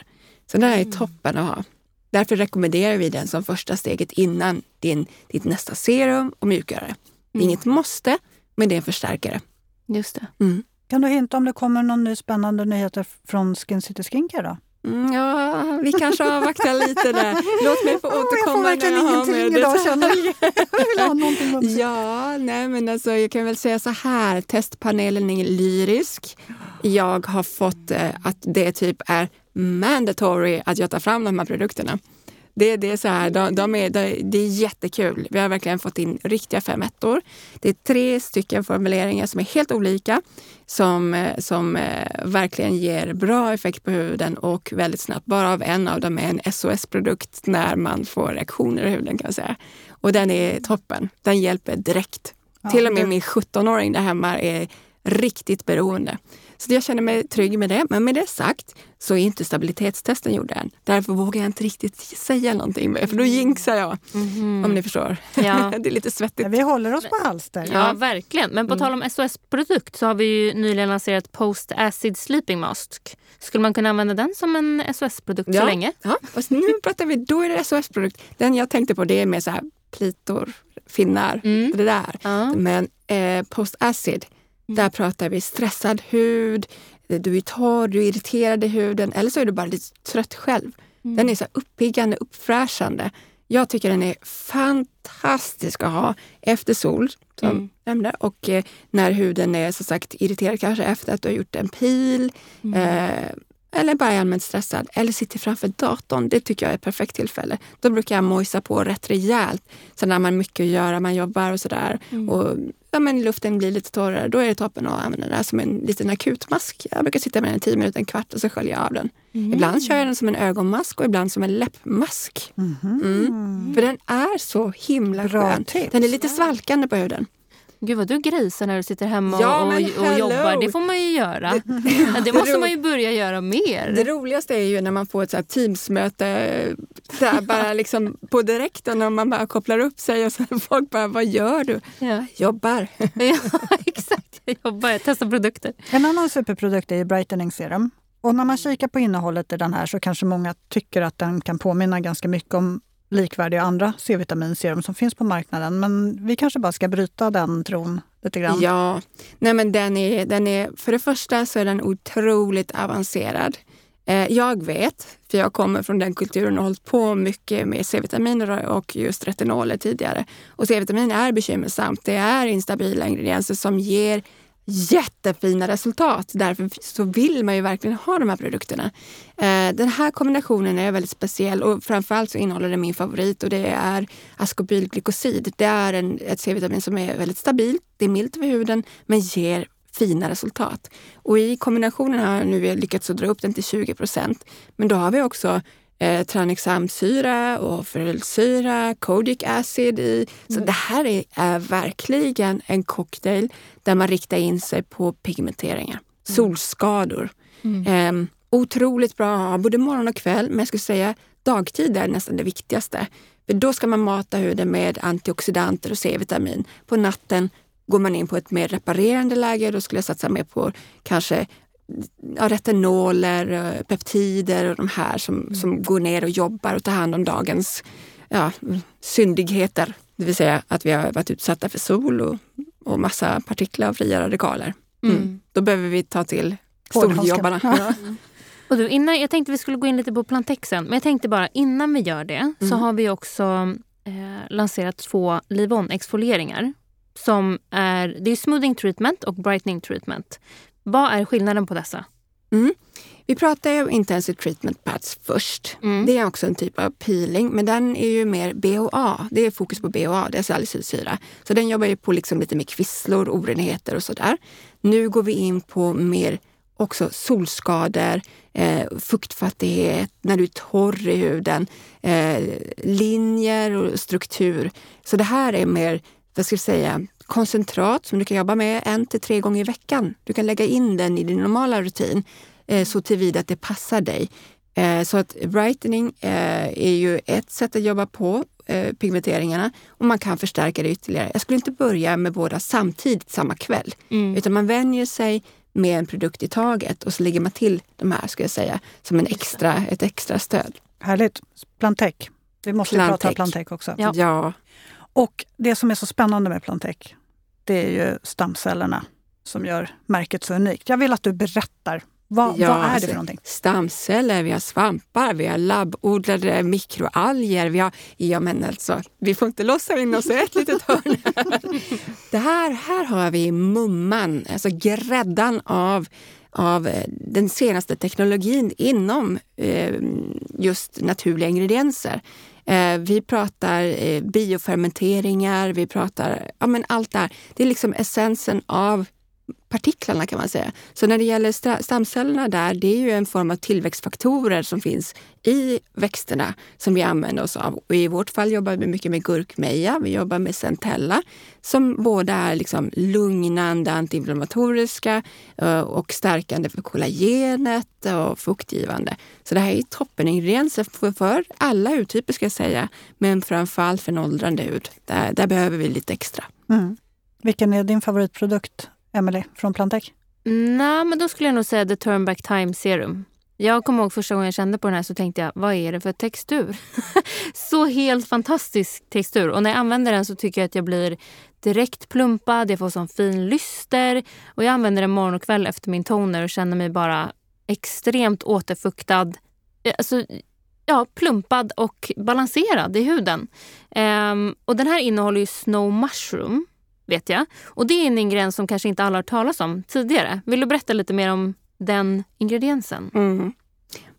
Så den här är toppen att ha. Därför rekommenderar vi den som första steget innan din, ditt nästa serum och mjukgörare. Det är inget måste, men det är en förstärkare. Just det. Mm. Kan du hinta om det kommer någon ny spännande nyheter från Skin City Skincare då? Mm, ja, vi kanske avvaktar lite där. Låt mig få Åh, jag får återkomma när jag har mer idag detaljer. jag. Vill ha någonting. Ja, nej men alltså jag kan väl säga så här. Testpanelen är lyrisk. Jag har fått eh, att det typ är mandatory att jag tar fram de här produkterna. Det, det är så här, de, de är, det, det är jättekul. Vi har verkligen fått in riktiga femettor. Det är tre stycken formuleringar som är helt olika som, eh, som eh, verkligen ger bra effekt på huden och väldigt snabbt. Bara av en av dem är en SOS-produkt när man får reaktioner i huden kan jag säga. Och den är toppen. Den hjälper direkt. Ja, Till och med min 17-åring där hemma är riktigt beroende. Så jag känner mig trygg med det. Men med det sagt så är inte stabilitetstesten gjord än. Därför vågar jag inte riktigt säga någonting mer, för då jinxar jag. Mhm. Om ni förstår. Ja. det är lite svettigt. Ja, vi håller oss på halster. Ja, verkligen. Men på tal om SOS-produkt så har vi ju nyligen lanserat Post Acid Sleeping Mask. Skulle man kunna använda den som en SOS-produkt så länge? Ja, fast nu pratar vi, då är det SOS-produkt. Den jag tänkte på det är mer så här plitor, finnar, Mm. det där. Ja. Men eh, post-acid, där pratar vi stressad hud, du är torr, du är irriterad i huden eller så är du bara lite trött själv. Den är så uppiggande, uppfräschande. Jag tycker den är fantastisk att ha efter sol, som Mm. nämnde. Och eh, när huden är så sagt irriterad kanske efter att du har gjort en pil. Eh, eller bara är allmänt stressad. Eller sitter framför datorn. Det tycker jag är ett perfekt tillfälle. Då brukar jag mojsa på rätt rejält. Så när man har mycket att göra, man jobbar och sådär. Och ja, men luften blir lite torrare. Då är det toppen att använda här som en liten akutmask. Jag brukar sitta med den i tio minuter, en kvart och så sköljer jag av den. Ibland kör jag den som en ögonmask och ibland som en läppmask. Mm. För den är så himla Bra skön. tips. Den är lite svalkande på huden. Gud vad du grisar när du sitter hemma Ja, och, och, och jobbar. Det får man ju göra. Ja, det måste man ju börja göra mer. Det roligaste är ju när man får ett så här Teamsmöte där bara liksom på direkten och man bara kopplar upp sig och så folk bara, vad gör du? Ja. Jobbar. ja, exakt. Jag jobbar, jag testar produkter. En annan superprodukt är ju Brightening Serum. Och när man kikar på innehållet i den här så kanske många tycker att den kan påminna ganska mycket om likvärdiga andra C-vitaminserum som finns på marknaden. Men vi kanske bara ska bryta den tron lite grann. Ja, nej men den är, den är, för det första så är den otroligt avancerad. Eh, jag vet, för jag kommer från den kulturen och har hållit på mycket med C-vitaminer och just retinoler tidigare. Och C-vitamin är bekymmersamt. Det är instabila ingredienser som ger jättefina resultat. Därför så vill man ju verkligen ha de här produkterna. Eh, den här kombinationen är väldigt speciell och framförallt så innehåller den min favorit och det är askobylglykosid. Det är en, ett C-vitamin som är väldigt stabilt, det är milt för huden men ger fina resultat. Och i kombinationen har jag nu lyckats dra upp den till 20 procent. Men då har vi också eh, tranexamsyra och ferylsyra, kodic acid i. Så det här är, är verkligen en cocktail där man riktar in sig på pigmenteringar, solskador. Eh, otroligt bra att ha både morgon och kväll, men jag skulle säga dagtid är nästan det viktigaste. För då ska man mata huden med antioxidanter och C-vitamin. På natten går man in på ett mer reparerande läge. Då skulle jag satsa mer på kanske ja, retinoler, eh, peptider och de här som, som går ner och jobbar och tar hand om dagens ja, syndigheter. Det vill säga att vi har varit utsatta för sol och, och massa partiklar och fria radikaler. Mm. Då behöver vi ta till storjobbarna. Ja. Och du, innan, jag tänkte vi skulle gå in lite på Plantexen, men jag tänkte bara innan vi gör det så har vi också eh, lanserat två Livon-exfolieringar. Som är, det är smoothing treatment och brightening treatment. Vad är skillnaden på dessa? Mm. Vi pratar ju om intensive treatment pads först. Mm. Det är också en typ av peeling, men den är ju mer BHA. Det är fokus på BHA, det är salicylsyra. Så den jobbar ju på liksom lite mer kvisslor, orenheter och sådär. Nu går vi in på mer också solskador, eh, fuktfattighet, när du är torr i huden, eh, linjer och struktur. Så det här är mer, vad ska jag säga, koncentrat som du kan jobba med en till tre gånger i veckan. Du kan lägga in den i din normala rutin eh, så tillvida att det passar dig. Eh, så att brightening eh, är ju ett sätt att jobba på, eh, pigmenteringarna, och man kan förstärka det ytterligare. Jag skulle inte börja med båda samtidigt samma kväll, utan man vänjer sig med en produkt i taget och så lägger man till de här, ska jag säga, som en extra, ett extra stöd. Härligt. Plantec. Vi måste prata Plantec. Plantec också. Ja. ja. Och det som är så spännande med Plantec, det är ju stamcellerna som gör märket så unikt. Jag vill att du berättar. Vad, Ja, vad är det alltså, för någonting? Stamceller, vi har svampar, vi har labbodlade mikroalger. Vi, har, ja, men alltså, vi får inte låsa in oss i ett litet hörn. Det här, här har vi mumman, alltså gräddan av, av eh, den senaste teknologin inom eh, just naturliga ingredienser. Eh, vi pratar eh, biofermenteringar, vi pratar ja, men allt det här. Det är liksom essensen av partiklarna kan man säga. Så när det gäller stamcellerna där, det är ju en form av tillväxtfaktorer som finns i växterna som vi använder oss av. Och I vårt fall jobbar vi mycket med gurkmeja, vi jobbar med centella som båda är liksom lugnande, antiinflammatoriska eh, och stärkande för kollagenet och fuktgivande. Så det här är toppeningredienser för, för alla hudtyper ska jag säga, men framförallt för en åldrande hud. Där, där behöver vi lite extra. Mm. Vilken är din favoritprodukt, Emily från Plantech? Nej, men då skulle jag nog säga The Turnback Time Serum. Jag kommer ihåg första gången jag kände på den här så tänkte jag, vad är det för textur? så helt fantastisk textur. Och när jag använder den så tycker jag att jag blir direkt plumpad, jag får sån fin lyster. Och jag använder den morgon och kväll efter min toner och känner mig bara extremt återfuktad. Eh, alltså, ja, plumpad och balanserad i huden. Um, och den här innehåller ju snow mushroom vet jag. Och det är en ingrediens som kanske inte alla har hört talas om tidigare. Vill du berätta lite mer om den ingrediensen? Mm.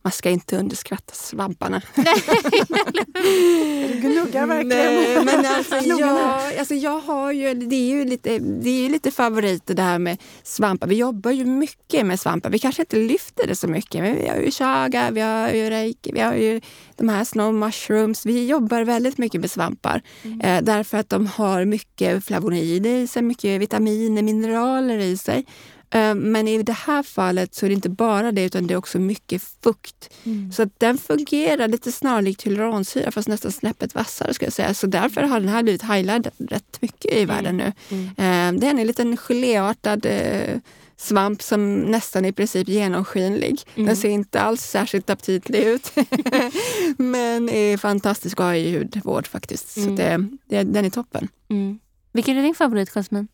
Man ska inte underskatta svamparna. du gnuggar verkligen. Nej, men alltså, jag, alltså jag har ju, det är ju lite, det är lite favoriter det här med svampar. Vi jobbar ju mycket med svampar. Vi kanske inte lyfter det så mycket. Men vi har ju chaga, vi har ju reiki, vi har ju de här snow mushrooms. Vi jobbar väldigt mycket med svampar mm. eh, därför att de har mycket flavonoider i sig, mycket vitaminer, mineraler i sig. Eh, men i det här fallet så är det inte bara det utan det är också mycket fukt. Mm. Så den fungerar lite snarlikt hyaluronsyra fast nästan snäppet vassare ska jag säga. Så därför har den här blivit highlightad rätt mycket i världen nu. Mm. mm. Det är en liten geléartad eh, svamp som nästan i princip genomskinlig. Mm. Den ser inte alls särskilt aptitlig ut. men är fantastisk att ha i hudvård faktiskt. Så det, det, den är toppen. Mm. Vilken är din favorit, Jasmine?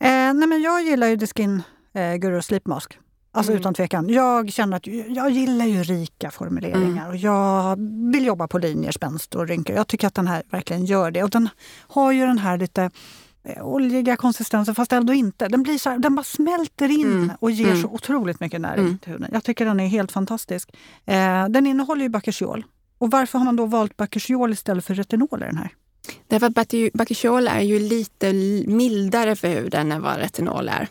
Eh, nej men jag gillar ju The Skin eh, Guru Sleep Mask. Alltså mm. utan tvekan. Jag känner att jag gillar ju rika formuleringar mm. och jag vill jobba på linjer, spänst och rynkor. Jag tycker att den här verkligen gör det. Och den har ju den här lite eh, oljiga konsistensen fast ändå inte. Den, blir så här, den bara smälter in mm. och ger mm. så otroligt mycket näring mm. till huden. Jag tycker den är helt fantastisk. Eh, den innehåller ju bakuchiol. Och varför har man då valt bakuchiol istället för retinol i den här? Därför att bakuchiol är ju lite mildare för huden än vad retinol är.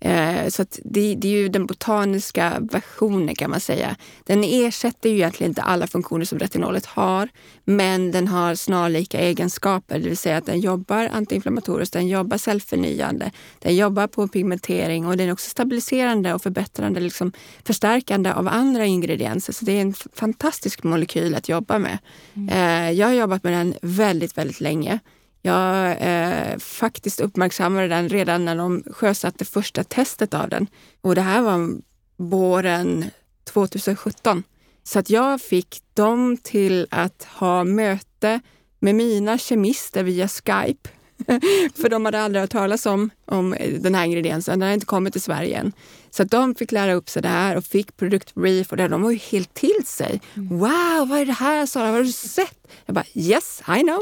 Eh, så det, det, är ju den botaniska versionen kan man säga. Den ersätter ju egentligen inte alla funktioner som retinolet har, men den har snarlika egenskaper, det vill säga att den jobbar antiinflammatoriskt, den jobbar cellförnyande, den jobbar på pigmentering och den är också stabiliserande och förbättrande, liksom förstärkande av andra ingredienser. Så det är en fantastisk molekyl att jobba med. Mm. Eh, jag har jobbat med den väldigt, väldigt länge. Jag eh, faktiskt uppmärksammade den redan när de sjösatte första testet av den. Och det här var våren 2017. Så att jag fick dem till att ha möte med mina kemister via Skype. För de hade aldrig hört talas om, om den här ingrediensen. Den hade inte kommit till Sverige än. Så de fick lära upp sig det här och fick produktbrief och det. de var ju helt till sig. Mm. Wow, vad är det här Sara? Vad har du sett? Jag bara yes, I know.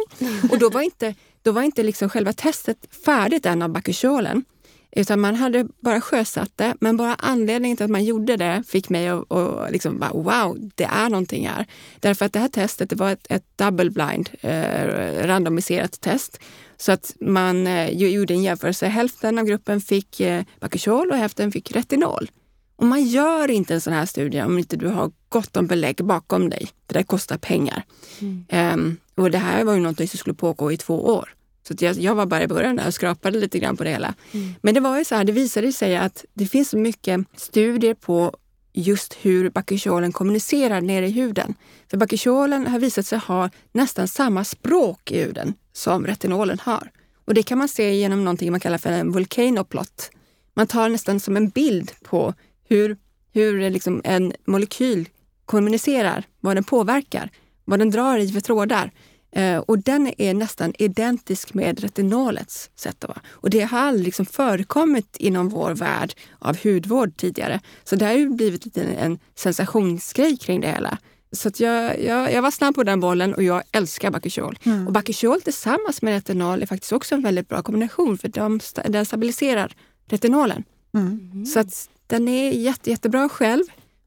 Och då var inte då var inte liksom själva testet färdigt än av bakucholen. Utan man hade bara sjösatt det, men bara anledningen till att man gjorde det fick mig att och liksom bara, wow, det är någonting här. Därför att det här testet det var ett, ett double blind, eh, randomiserat test. Så att man eh, gjorde en jämförelse. Hälften av gruppen fick eh, Bakuchol och hälften fick retinol. Och man gör inte en sån här studie om inte du har gott om belägg bakom dig. För det kostar pengar. Mm. Um, och det här var ju någonting som skulle pågå i två år. Så jag, jag, var bara i början där och skrapade lite grann på det hela. Mm. Men det var ju så här, det visade sig att det finns så mycket studier på just hur bakucholen kommunicerar nere i huden. För bakucholen har visat sig ha nästan samma språk i huden som retinolen har. Och det kan man se genom någonting man kallar för en volcanoplot. Man tar nästan som en bild på hur, hur eh, liksom en molekyl kommunicerar, vad den påverkar, vad den drar i för trådar. Eh, och den är nästan identisk med retinolets sätt att vara. Och det har aldrig liksom förekommit inom vår värld av hudvård tidigare. Så det har ju blivit lite en sensationsgrej kring det hela. Så jag, jag, jag, var snabb på den bollen och jag älskar Bakuchiol. Mm. Och Bakuchiol tillsammans med retinol är faktiskt också en väldigt bra kombination för de, den stabiliserar retinolen. Mm. Så att den är jätte, jättebra själv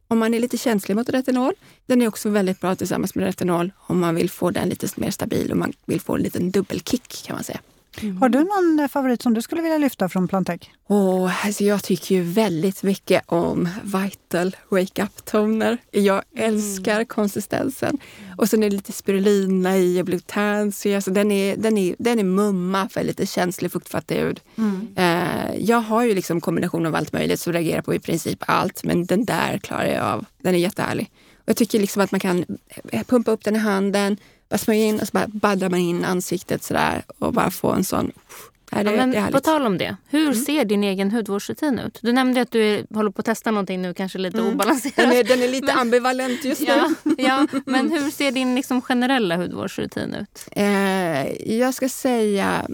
om man är lite känslig mot retinol. Den är också väldigt bra tillsammans med retinol om man vill få den lite mer stabil och man vill få en liten dubbelkick kan man säga. Har du någon eh, favorit som du skulle vilja lyfta från Plantec? Oh, alltså jag tycker ju väldigt mycket om Vital Wake Up-toner. Jag älskar mm. konsistensen. Och sen är det lite spirulina i och glutansy. Alltså den, är, den, är, den är mumma för lite känslig fuktfattig hud. Mm. Eh, jag har ju liksom kombination av allt möjligt som reagerar på i princip allt. Men den där klarar jag av. Den är jättehärlig. Och jag tycker liksom att man kan eh, pumpa upp den i handen, bara smörja in och så bara baddrar man in ansiktet sådär och bara få en sån... Nej, det, ja, men det på tal om det, hur mm. ser din egen hudvårdsrutin ut? Du nämnde att du är, håller på att testa någonting nu, kanske lite mm. obalanserat. Den är, den är lite men, ambivalent just nu. Ja, ja, men hur ser din liksom generella hudvårdsrutin ut? Eh, jag ska säga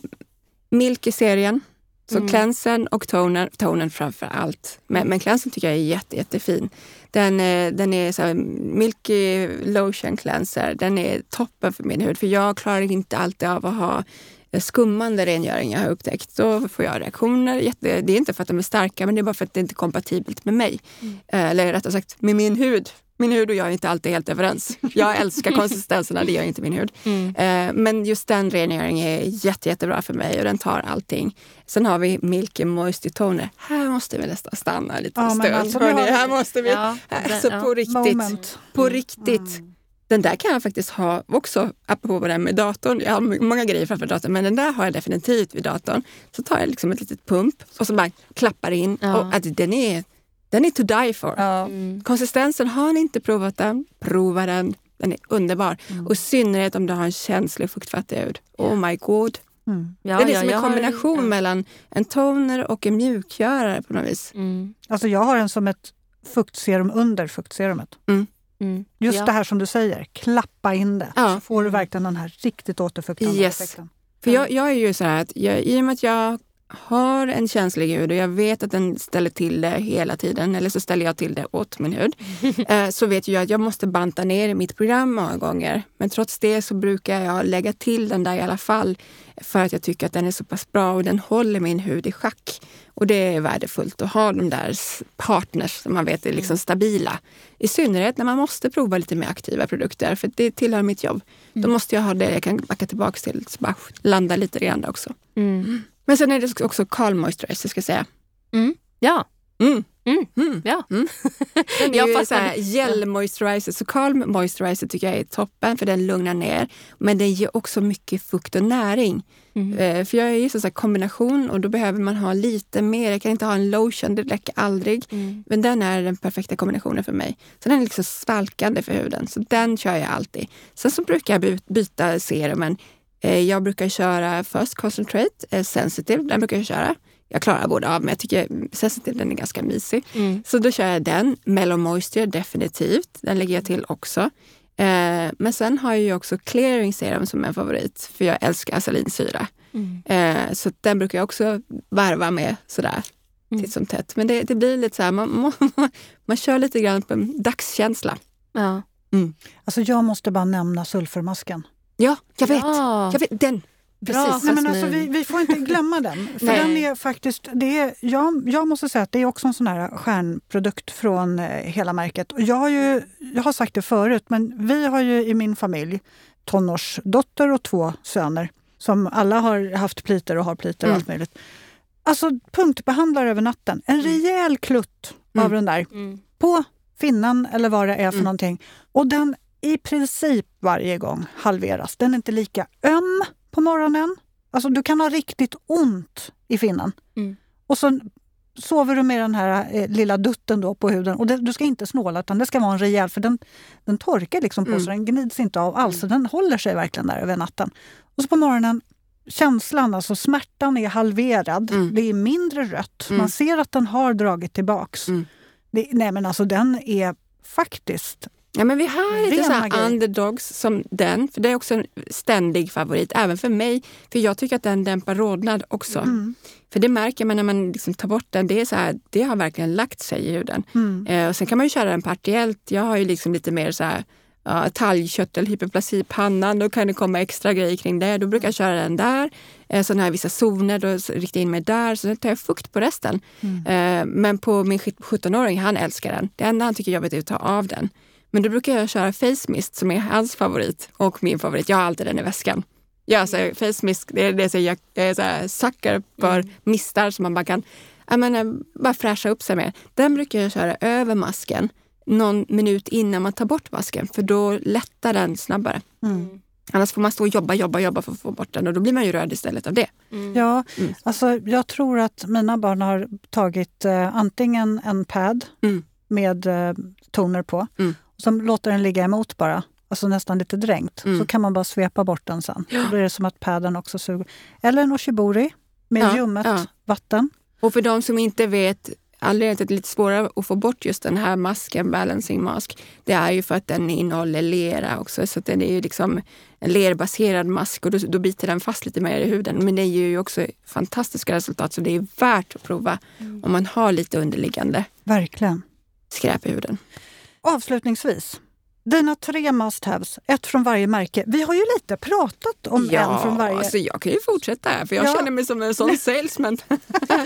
Milk-serien. Så mm. och toner, tonen framför allt. Men, men tycker jag är jätte, jättefin. Den, eh, den är så Milky Lotion Cleanser. Den är toppen för min hud. För jag klarar inte alltid av att ha eh, skummande rengöring jag har upptäckt. Då får jag reaktioner. Jätte, det är inte för att de är starka men det är bara för att det inte är kompatibelt med mig. Mm. Eh, eller rättare sagt med min hud. Min hud och jag är inte alltid helt överens. Jag älskar konsistenserna, det gör inte min hud. Mm. Eh, men just den rengöringen är jätte, jättebra för mig och den tar allting. Sen har vi Milky Moisty Toner. Här måste vi nästan stanna lite ja, stund. Alltså. Här måste vi. Ja, alltså, ja. på riktigt. Moment. På riktigt. Mm. Den där kan jag faktiskt ha också, apropå det med datorn. Jag har många grejer framför datorn, men den där har jag definitivt vid datorn. Så tar jag liksom ett litet pump och så bara klappar in. Ja. Och att den är den är to die for. Ja. Mm. Konsistensen, har ni inte provat den, prova den. Den är underbar. Mm. Och i synnerhet om du har en känslig fuktfattig hud. Oh my god. Mm. Ja, det är som ja, en kombination har, mellan en toner och en mjukgörare på något vis. Mm. Alltså jag har den som ett fuktserum under fuktserumet. Mm. Mm. Just det här som du säger, klappa in det. Så får du verkligen den här riktigt återfuktande yes. effekten. För jag, jag, är ju så här att jag, i och med att jag har en känslig hud och jag vet att den ställer till det hela tiden, eller så ställer jag till det åt min hud, eh, så vet jag att jag måste banta ner i mitt program många gånger. Men trots det så brukar jag lägga till den där i alla fall för att jag tycker att den är så pass bra och den håller min hud i schack. Och det är värdefullt att ha de där partners som man vet är liksom stabila. I synnerhet när man måste prova lite mer aktiva produkter, för det tillhör mitt jobb. Mm. Då måste jag ha det jag kan backa tillbaka till, så bara landa lite grann också. Mm. Men sen är det också Calm Moisturizer ska jag säga. Mm. Ja. Mm. Mm. Mm. Ja. Mm. Den är ju gel moisturizer, så Calm Moisturizer tycker jag är toppen för den lugnar ner. Men den ger också mycket fukt och näring. Mm. Eh, för jag är ju så kombination och då behöver man ha lite mer. Jag kan inte ha en lotion, det räcker aldrig. Mm. Men den är den perfekta kombinationen för mig. Så den är liksom svalkande för huden, så den kör jag alltid. Sen så brukar jag byta serumen jag brukar köra First Concentrate, eh, Sensitive, den brukar jag köra. Jag klarar båda av, men jag tycker Sensitive den är ganska mysig. Mm. Så då kör jag den. Mellow Moisture definitivt, den lägger jag till också. Eh, men sen har jag också Clearing Serum som en favorit, för jag älskar salinsyra. Mm. så den brukar jag också varva med sådär mm. titt som tätt. Men det, det blir lite så här, man, man, man kör lite grann på en dagskänsla. Ja. Mm. Alltså jag måste bara nämna sulfurmasken. Ja, jag vet. Ja. Jag vet den. Precis. Nej, men alltså, vi, vi får inte glömma den. För den är faktiskt, det är, jag, jag måste säga att det är också en sån här stjärnprodukt från eh, hela märket. Och jag, har ju, jag har sagt det förut, men vi har ju i min familj tonårsdotter och två söner som alla har haft pliter och har pliter och mm. allt möjligt. Alltså punktbehandlar över natten. En mm. rejäl klutt mm. av den där mm. på finnan eller vad det är för mm. någonting. Och den i princip varje gång halveras. Den är inte lika öm på morgonen. Alltså du kan ha riktigt ont i finnen. Mm. Och så sover du med den här eh, lilla dutten då på huden. Och det, du ska inte snåla utan det ska vara en rejäl, för den, den torkar liksom på mm. så den gnids inte av alls. Mm. den håller sig verkligen där över natten. Och så på morgonen, känslan, alltså smärtan är halverad. Mm. Det är mindre rött. Man mm. ser att den har dragit tillbaks. Mm. Det, nej men alltså den är faktiskt Ja, men vi har lite så underdogs som den, för det är också en ständig favorit, även för mig. För jag tycker att den dämpar rodnad också. Mm. För det märker man när man liksom tar bort den, det, är så här, det har verkligen lagt sig i huden. Mm. Eh, och sen kan man ju köra den partiellt. Jag har ju liksom lite mer så här, ja, talgkörtel, hyperplasi i pannan, då kan det komma extra grejer kring det. Då brukar jag köra den där. Eh, sen har jag vissa zoner, då riktar jag in mig där. Så tar jag fukt på resten. Mm. Eh, men på min 17-åring, han älskar den. Det enda han tycker är jobbigt är att ta av den. Men då brukar jag köra Face Mist som är hans favorit och min favorit. Jag har alltid den i väskan. Ja, alltså, face mist, det är det som jag, jag är så här sucker för Mm. mistar som man bara kan jag menar, bara fräscha upp sig med. Den brukar jag köra över masken någon minut innan man tar bort masken för då lättar den snabbare. Mm. Annars får man stå och jobba, jobba, jobba för att få bort den och då blir man ju röd istället av det. Ja, Mm. alltså jag tror att mina barn har tagit eh, antingen en pad Mm. med eh, toner på, Mm. som låter den ligga emot bara, alltså nästan lite dränkt. Mm. Så kan man bara svepa bort den sen. Då blir det som att paden också suger. Eller en oshibori med Ja, ljummet ja. vatten. Och för de som inte vet, anledningen till att det är lite svårare att få bort just den här masken, balancing mask, det är ju för att den innehåller lera också. Så den är ju liksom en lerbaserad mask och då, då biter den fast lite mer i huden. Men det ger ju också fantastiska resultat så det är värt att prova om man har lite underliggande Verkligen. skräp i huden. Avslutningsvis, dina tre must-haves, ett från varje märke. Vi har ju lite pratat om en från varje. alltså jag kan ju fortsätta här för jag Ja. känner mig som en sån salesman. Men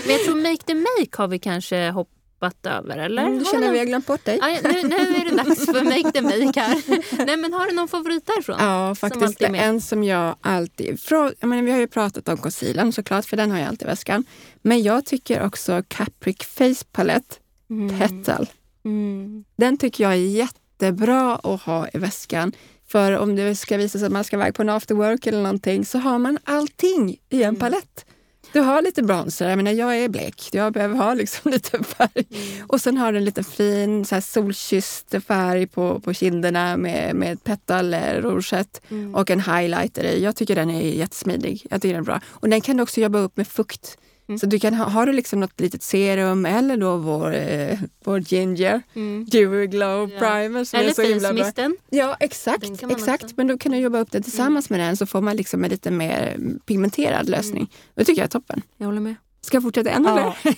jag tror Make the Make har vi kanske hoppat över, eller? Mm, känner vi har glömt bort dig. Ja, nu, nu är det dags för Make the Make här. Nej, men har du någon favorit därifrån? Ja, faktiskt. med. En som jag alltid... Från, jag menar, vi har ju pratat om concealern såklart, för den har jag alltid i väskan. Men jag tycker också Capric Face Palette Mm. Petal. Mm. Den tycker jag är jättebra att ha i väskan. För om det ska visa sig att man ska iväg på en after work eller någonting så har man allting i en palett. Du har lite bronzer, jag menar jag är blek, jag behöver ha liksom lite färg. Och sen har du en liten fin så här solkysst färg på, på kinderna med, med petal eh, rougette och en highlighter i. Jag tycker den är jättesmidig. Jag tycker den är bra. Och den kan du också jobba upp med fukt. Så du kan ha, har du liksom något litet serum eller då vår, eh, vår ginger Mm. dewy glow Ja. primer som är Eller så himla bra. Ja, exakt. Exakt. också- Men då kan du jobba upp det tillsammans med den så får man liksom en lite mer pigmenterad lösning. Det tycker jag är toppen. Jag håller med. Ska jag fortsätta ännu Ja. mer?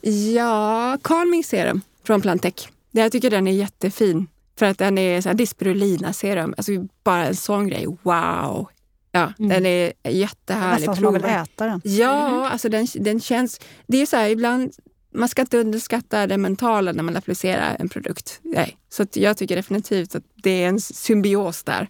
ja, Calming Serum från Plantec. Jag tycker den är jättefin. För att den är så här dispirulina serum. Alltså bara en sån grej. Wow! Ja, Mm. den är jättehärlig. Nästan som man vill äta den. Ja, alltså den, den känns... Det är så här, ibland... Man ska inte underskatta det mentala när man applicerar en produkt. Nej. Så att jag tycker definitivt att det är en symbios där.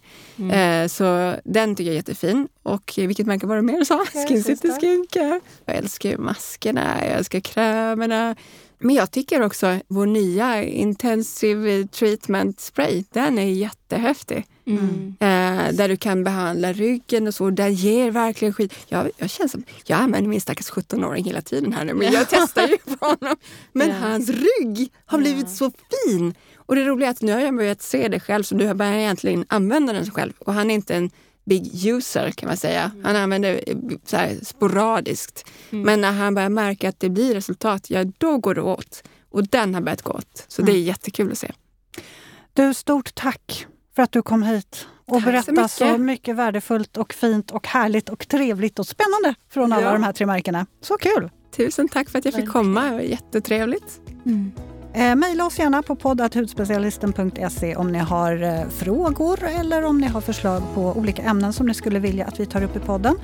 Eh, så den tycker jag är jättefin. Och vilket märke var det mer du sa? Skin City. Skincare. Jag älskar maskerna, jag älskar krämerna. Men jag tycker också vår nya Intensive Treatment Spray, den är jättehäftig. Mm. Eh, där du kan behandla ryggen och så. Den ger verkligen skit. Jag, jag känner som, jag använder min stackars 17-åring hela tiden här nu, men jag testar ju på honom. Men Ja. hans rygg har blivit så fin. Och det roliga är att nu har jag börjat se det själv, så du har börjat egentligen använda den själv. Och han är inte en big user kan man säga. Han använder eh, så här sporadiskt. Men när han börjar märka att det blir resultat, ja då går det åt. Och den har börjat gå åt. Så det är jättekul att se. Du, stort tack för att du kom hit och Tack så berättade så mycket. mycket. värdefullt och fint och härligt och trevligt och spännande från alla Ja. de här tre märkena. Så kul! Tusen tack för att jag fick komma. Det var jättetrevligt. Eh, Mejla oss gärna på podd.hudspecialisten.se om ni har eh, frågor eller om ni har förslag på olika ämnen som ni skulle vilja att vi tar upp i podden.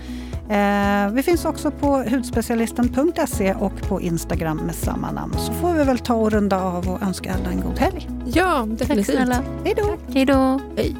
Eh, vi finns också på hudspecialisten.se och på Instagram med samma namn. Så får vi väl ta och runda av och önska alla en god helg. Ja, Tack definitivt. snälla. Hej då! Hej då. Hej.